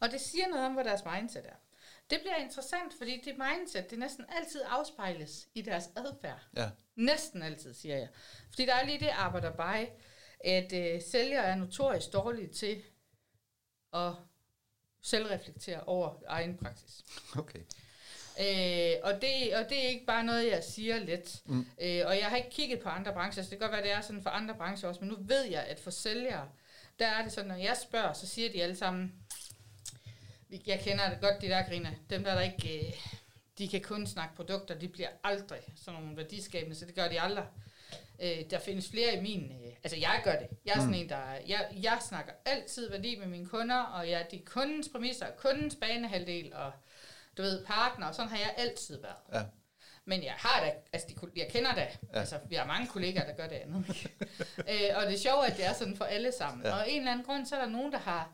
Og det siger noget om, hvad deres mindset er. Det bliver interessant, fordi det mindset, det næsten altid afspejles i deres adfærd. Ja. Næsten altid, siger jeg. Fordi der er lige det arbejder bare, at øh, sælgere er notorisk dårlige til at selvreflektere over egen praksis. Okay. Øh, og, det, og det er ikke bare noget, jeg siger let. Mm. Øh, og jeg har ikke kigget på andre brancher, så det kan godt være, det er sådan for andre brancher også, men nu ved jeg, at for sælgere, der er det sådan, når jeg spørger, så siger de alle sammen, "Vi- jeg kender det godt, de der griner, dem der, der ikke, øh, de kan kun snakke produkter, de bliver aldrig sådan nogle værdiskabende, så det gør de aldrig. Øh, der findes flere i min... Øh, altså, jeg gør det. Jeg er sådan Mm. en, der... Jeg, jeg snakker altid værdi med mine kunder, og jeg, det er kundens præmisser, kundens banehalvdel, og du ved, partner, og sådan har jeg altid været. Ja. Men jeg har da, altså de, jeg kender da, Ja. altså vi har mange kollegaer, der gør det andet. øh, og det er sjovt, at det er sådan for alle sammen. Ja. Ja. Og af en eller anden grund, så er der nogen, der har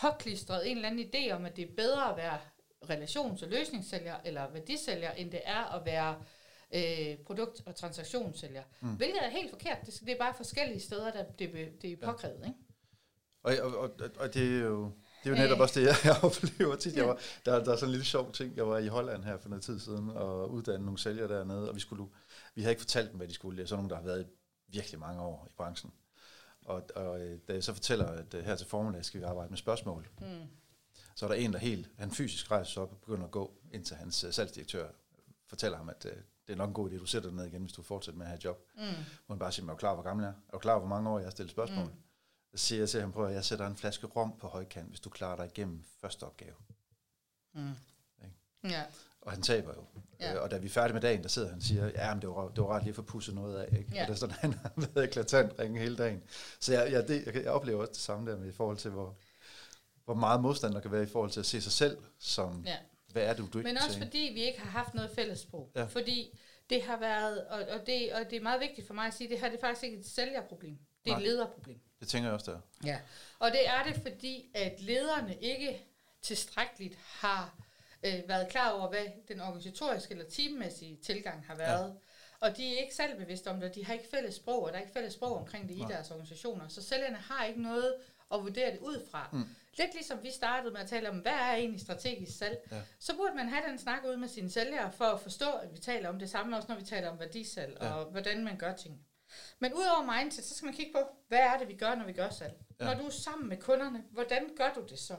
påklistret en eller anden idé om, at det er bedre at være relations- og løsningssælger, eller værdisælger, end det er at være øh, produkt- og transaktionssælger. Mm. Hvilket er helt forkert. Det, det er bare forskellige steder, der det, det er påkrævet. Ikke? Og, og, og, og det er jo... Det er jo netop også det, jeg oplever tit. Jeg var, der, der er sådan en lille sjov ting. Jeg var i Holland her for noget tid siden og uddannede nogle sælgere dernede, og vi, skulle, vi havde ikke fortalt dem, hvad de skulle. Det er sådan nogle, der har været virkelig mange år i branchen. Og, og øh, da jeg så fortæller, at øh, her til formiddag skal vi arbejde med spørgsmål, mm. så er der en, der helt, han fysisk rejser sig op og begynder at gå ind til hans uh, salgsdirektør, fortæller ham, at uh, det er nok en god idé, at du sætter dig ned igen, hvis du fortsætter med at have et job. Mm. Må han bare sige, er du klar, hvor gammel jeg er? Er du klar, hvor mange år jeg har stillet spørgsmål? Mm. Så siger jeg til ham, prøv at jeg sætter en flaske rom på højkant, hvis du klarer dig igennem første opgave. Mm. Ja. Og han taber jo. Ja. Øh, og da vi er færdige med dagen, der sidder han og siger, ja, men det var, det var ret lige for pusset noget af. Ikke? Ja. Og det er sådan, han har været eklatant ringe hele dagen. Så jeg, jeg, det, jeg, jeg oplever også det samme der med i forhold til, hvor, hvor meget modstand der kan være i forhold til at se sig selv som, ja. hvad er det, du ikke Men også til? fordi vi ikke har haft noget fællessprog. Ja. Fordi det har været, og, og, det, og det er meget vigtigt for mig at sige, det her det er faktisk ikke et sælgerproblem. Det er Nej. et lederproblem. Det tænker jeg også, der. Ja, og det er det, fordi at lederne ikke tilstrækkeligt har øh, været klar over, hvad den organisatoriske eller teammæssige tilgang har været. Ja. Og de er ikke selv bevidste om det, de har ikke fælles sprog, og der er ikke fælles sprog omkring det i Nej. deres organisationer. Så sælgerne har ikke noget at vurdere det ud fra. Mm. Lidt ligesom vi startede med at tale om, hvad er egentlig strategisk salg, ja. så burde man have den snak ud med sine sælgere for at forstå, at vi taler om det samme, også når vi taler om værdisalg, ja. og hvordan man gør ting. Men udover mindset, så skal man kigge på, hvad er det, vi gør, når vi gør salg? Ja. Når du er sammen med kunderne, hvordan gør du det så?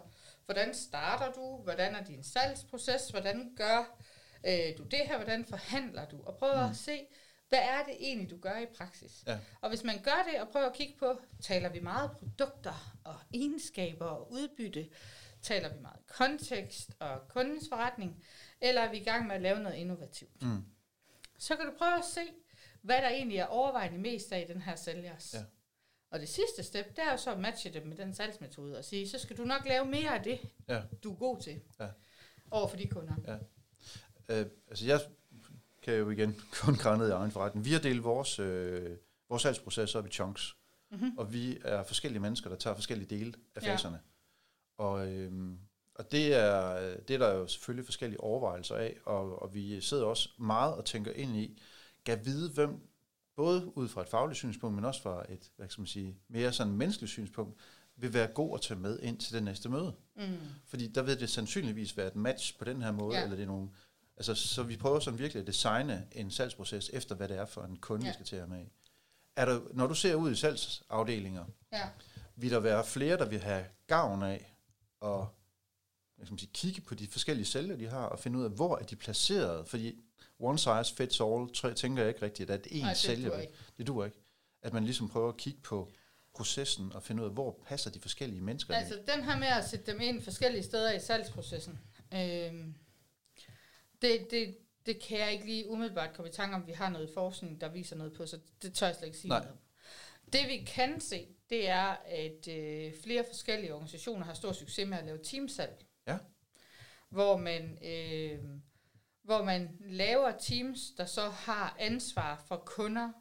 Hvordan starter du? Hvordan er din salgsproces? Hvordan gør øh, du det her? Hvordan forhandler du? Og prøv mm. at se, hvad er det egentlig, du gør i praksis? Ja. Og hvis man gør det og prøver at kigge på, taler vi meget produkter og egenskaber og udbytte? Taler vi meget kontekst og kundens forretning? Eller er vi i gang med at lave noget innovativt? Mm. Så kan du prøve at se, hvad der egentlig er overvejende mest af i den her sælgers. Ja. Og det sidste step, det er jo så at matche det med den salgsmetode og sige, så skal du nok lave mere af det, ja. du er god til, ja. over for de kunder. Ja. Øh, altså jeg kan jo igen kun grænne i egen forretning. Vi har delt vores, øh, vores salgsproces op i chunks, mm-hmm. og vi er forskellige mennesker, der tager forskellige dele af faserne. Ja. Og, øh, og det er, det er der jo selvfølgelig forskellige overvejelser af, og, og vi sidder også meget og tænker ind i, kan vide, hvem, både ud fra et fagligt synspunkt, men også fra et hvad skal man sige, mere sådan menneskeligt synspunkt, vil være god at tage med ind til det næste møde. Mm. Fordi der vil det sandsynligvis være et match på den her måde, ja. eller det er nogle, altså, så vi prøver sådan virkelig at designe en salgsproces efter, hvad det er for en kunde, ja. vi skal til at med. Er der, når du ser ud i salgsafdelinger, ja. vil der være flere, der vil have gavn af at hvad skal sige, kigge på de forskellige sælgere, de har, og finde ud af, hvor er de placeret. Fordi one size fits all, jeg, tænker jeg ikke rigtigt, at en Nej, sælger det. Det duer ikke. At man ligesom prøver at kigge på processen og finde ud af, hvor passer de forskellige mennesker Altså ind. den her med at sætte dem ind forskellige steder i salgsprocessen, øh, det, det, det kan jeg ikke lige umiddelbart komme i tanke om, vi har noget forskning, der viser noget på, så det tør jeg slet ikke sige Nej. noget. Det vi kan se, det er, at øh, flere forskellige organisationer har stor succes med at lave teamsalg. Ja. Hvor man øh, hvor man laver teams, der så har ansvar for kunder,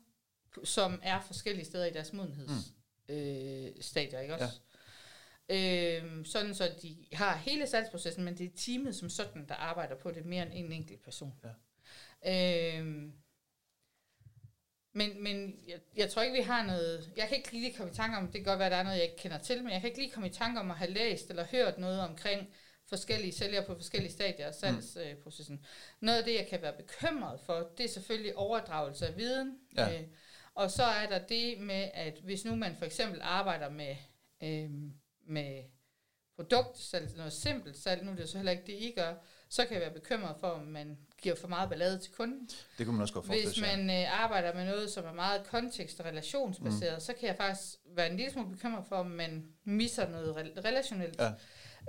som er forskellige steder i deres modenhedsstadier, mm. øh, ikke også? Ja. Øh, sådan så de har hele salgsprocessen, men det er teamet som sådan, der arbejder på det mere end en enkelt person. Ja. Øh, men, men jeg, jeg tror ikke, vi har noget... Jeg kan ikke lige komme i tanke om, det kan godt være, der er noget, jeg ikke kender til, men jeg kan ikke lige komme i tanke om at have læst eller hørt noget omkring forskellige sælgere på forskellige stadier af salgsprocessen. Mm. Noget af det, jeg kan være bekymret for, det er selvfølgelig overdragelse af viden. Ja. Øh, og så er der det med, at hvis nu man for eksempel arbejder med, øh, med produktsalg, noget simpelt salg, nu er det så heller ikke det, I gør, så kan jeg være bekymret for, om man giver for meget ballade til kunden. Det kunne man også godt forestille Hvis man øh, arbejder med noget, som er meget kontekst- og relationsbaseret, mm. så kan jeg faktisk være en lille smule bekymret for, om man misser noget relationelt. Ja.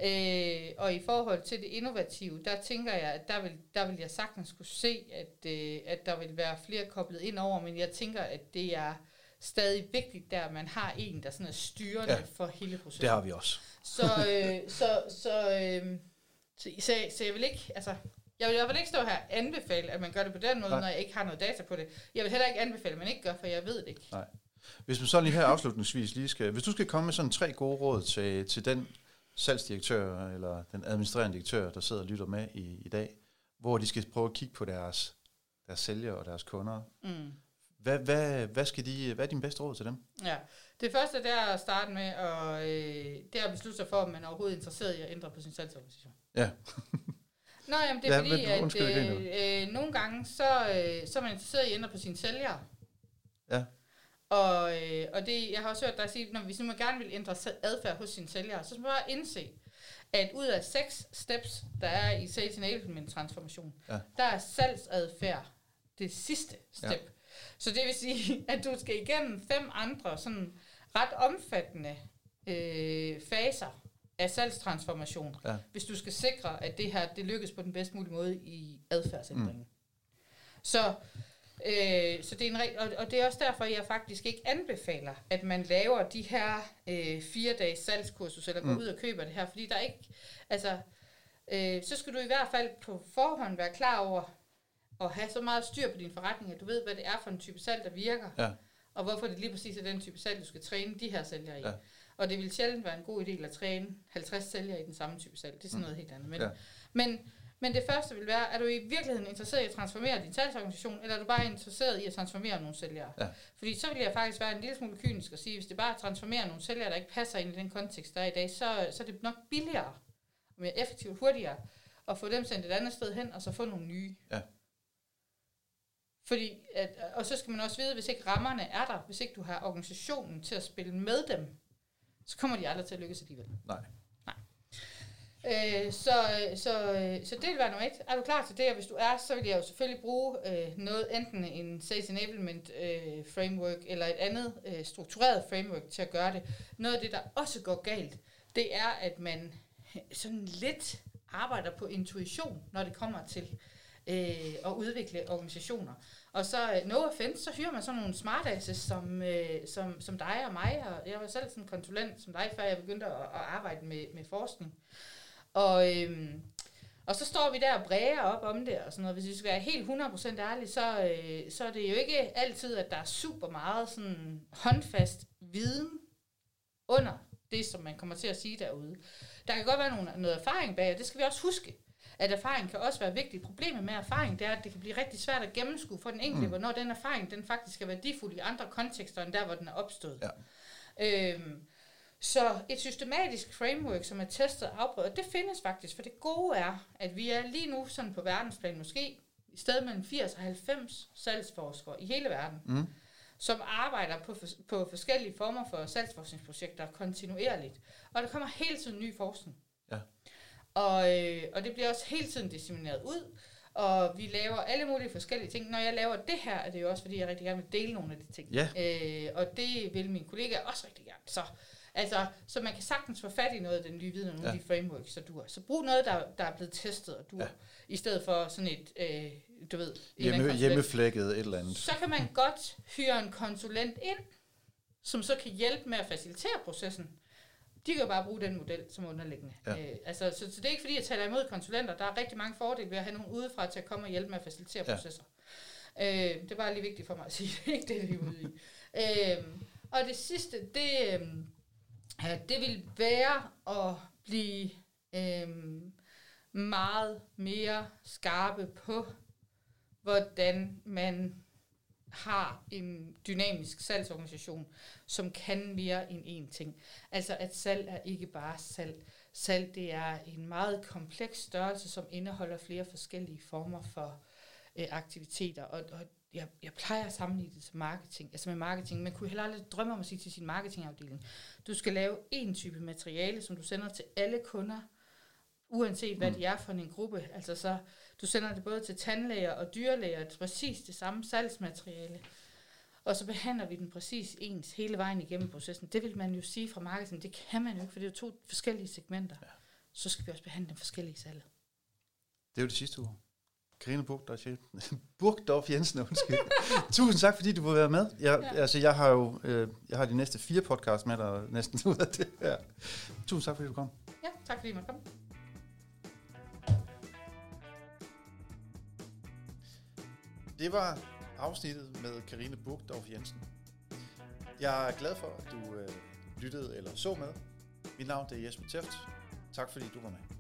Øh, og i forhold til det innovative, der tænker jeg, at der vil, der vil jeg sagtens kunne se, at, øh, at der vil være flere koblet ind over, men jeg tænker, at det er stadig vigtigt der, at man har en, der sådan er styrende ja, for hele processen. det har vi også. så, øh, så, så, øh, så, så, så jeg vil ikke, altså, jeg vil i hvert fald ikke stå her og anbefale, at man gør det på den måde, Nej. når jeg ikke har noget data på det. Jeg vil heller ikke anbefale, at man ikke gør, for jeg ved det ikke. Nej. Hvis man så lige her afslutningsvis lige skal, hvis du skal komme med sådan tre gode råd til, til den salgsdirektør eller den administrerende direktør, der sidder og lytter med i, i dag, hvor de skal prøve at kigge på deres, deres sælgere og deres kunder. Mm. Hvad, hvad, hvad, skal de, hvad er din bedste råd til dem? Ja, det første det er at starte med, og øh, det er at beslutte sig for, om man er overhovedet interesseret i at ændre på sin salgsorganisation. Ja. Nå, jamen det er ja, fordi, men, undskyld, at øh, øh, nogle gange, så, øh, så er man interesseret i at ændre på sine sælgere. Ja. Og, øh, og det, jeg har også hørt dig sige, når hvis man gerne vil ændre adfærd hos sine sælgere, så skal man bare indse, at ud af seks steps, der er i Sales Enablement transformation, ja. der er salgsadfærd det sidste step. Ja. Så det vil sige, at du skal igennem fem andre sådan ret omfattende øh, faser af salgstransformation, ja. hvis du skal sikre, at det her det lykkes på den bedst mulige måde i adfærdsændringen. Mm. Så Øh, så det er en, og, og det er også derfor, jeg faktisk ikke anbefaler, at man laver de her øh, fire dages salgskursus, eller går mm. ud og køber det her, fordi der er ikke, altså, øh, så skal du i hvert fald på forhånd være klar over, at have så meget styr på din forretning, at du ved, hvad det er for en type salg, der virker, ja. og hvorfor det lige præcis er den type salg, du skal træne de her sælgere i. Ja. Og det vil sjældent være en god idé at træne 50 sælgere i den samme type salg. Det er sådan mm. noget helt andet. Men, ja. men men det første vil være, er du i virkeligheden interesseret i at transformere din salgsorganisation, eller er du bare interesseret i at transformere nogle sælgere? Ja. Fordi så vil jeg faktisk være en lille smule kynisk og sige, hvis det bare er at transformere nogle sælgere, der ikke passer ind i den kontekst, der er i dag, så, så er det nok billigere, mere effektivt, hurtigere, at få dem sendt et andet sted hen, og så få nogle nye. Ja. Fordi, at, og så skal man også vide, hvis ikke rammerne er der, hvis ikke du har organisationen til at spille med dem, så kommer de aldrig til at lykkes alligevel. Nej. Øh, så, øh, så, øh, så det vil være nummer et. Er du klar til det? Og hvis du er, så vil jeg jo selvfølgelig bruge øh, noget, enten en Sales Enablement øh, framework, eller et andet øh, struktureret framework til at gøre det. Noget af det, der også går galt, det er, at man sådan lidt arbejder på intuition, når det kommer til øh, at udvikle organisationer. Og så, øh, no offense, så hyrer man sådan nogle smartasses som, øh, som, som dig og mig, og jeg var selv sådan en konsulent som dig, før jeg begyndte at, at arbejde med, med forskning. Og, øhm, og så står vi der og bræger op om det og sådan noget. Hvis vi skal være helt 100% ærlige, så, øh, så er det jo ikke altid, at der er super meget sådan håndfast viden under det, som man kommer til at sige derude. Der kan godt være nogle, noget erfaring bag, og det skal vi også huske at erfaring kan også være vigtigt. Problemet med erfaring, det er, at det kan blive rigtig svært at gennemskue for den enkelte, mm. hvornår den erfaring, den faktisk er værdifuld i andre kontekster, end der, hvor den er opstået. Ja. Øhm, så et systematisk framework, som er testet og afprøvet, det findes faktisk, for det gode er, at vi er lige nu sådan på verdensplan måske i stedet mellem 80 og 90 salgsforskere i hele verden, mm. som arbejder på, på forskellige former for salgsforskningsprojekter kontinuerligt. Og der kommer hele tiden ny forskning. Ja. Og, øh, og det bliver også hele tiden dissemineret ud, og vi laver alle mulige forskellige ting. Når jeg laver det her, er det jo også, fordi jeg rigtig gerne vil dele nogle af de ting. Ja. Øh, og det vil mine kollegaer også rigtig gerne. Så Altså, så man kan sagtens få fat i noget af den nye viden og nogle ja. af de frameworks, der du Så brug noget, der, der er blevet testet og du ja. i stedet for sådan et, øh, du ved... Hjemme, hjemmeflækket et eller andet. Så kan man godt hyre en konsulent ind, som så kan hjælpe med at facilitere processen. De kan jo bare bruge den model som underliggende. Ja. Øh, altså, så, så det er ikke fordi, jeg taler imod konsulenter. Der er rigtig mange fordele ved at have nogen udefra til at komme og hjælpe med at facilitere ja. processer. Øh, det er bare lige vigtigt for mig at sige. ikke det, det er ude i. øh, og det sidste, det... Øh, Øh, det vil være at blive øh, meget mere skarpe på, hvordan man har en dynamisk salgsorganisation, som kan mere end én ting. Altså at salg er ikke bare salg. Salg det er en meget kompleks størrelse, som indeholder flere forskellige former for øh, aktiviteter. Og, og jeg, jeg plejer at sammenligne det til marketing, altså med marketing. Man kunne heller aldrig drømme om at sige til sin marketingafdeling, du skal lave en type materiale, som du sender til alle kunder, uanset hvad mm. de er for en gruppe. Altså så, du sender det både til tandlæger og dyrlæger, det præcis det samme salgsmateriale. Og så behandler vi den præcis ens hele vejen igennem processen. Det vil man jo sige fra marketing, det kan man jo ikke, for det er jo to forskellige segmenter. Ja. Så skal vi også behandle dem forskellige salg. Det er jo det sidste ord. Karina Burgdorf, Burgdorf Jensen, undskyld. Tusind tak, fordi du vil være med. Jeg, ja. altså, jeg har jo øh, jeg har de næste fire podcasts med dig næsten ud af det her. Tusind tak, fordi du kom. Ja, tak fordi du komme. Det var afsnittet med Karine Burgdorf Jensen. Jeg er glad for, at du øh, lyttede eller så med. Mit navn er Jesper Teft. Tak fordi du var med.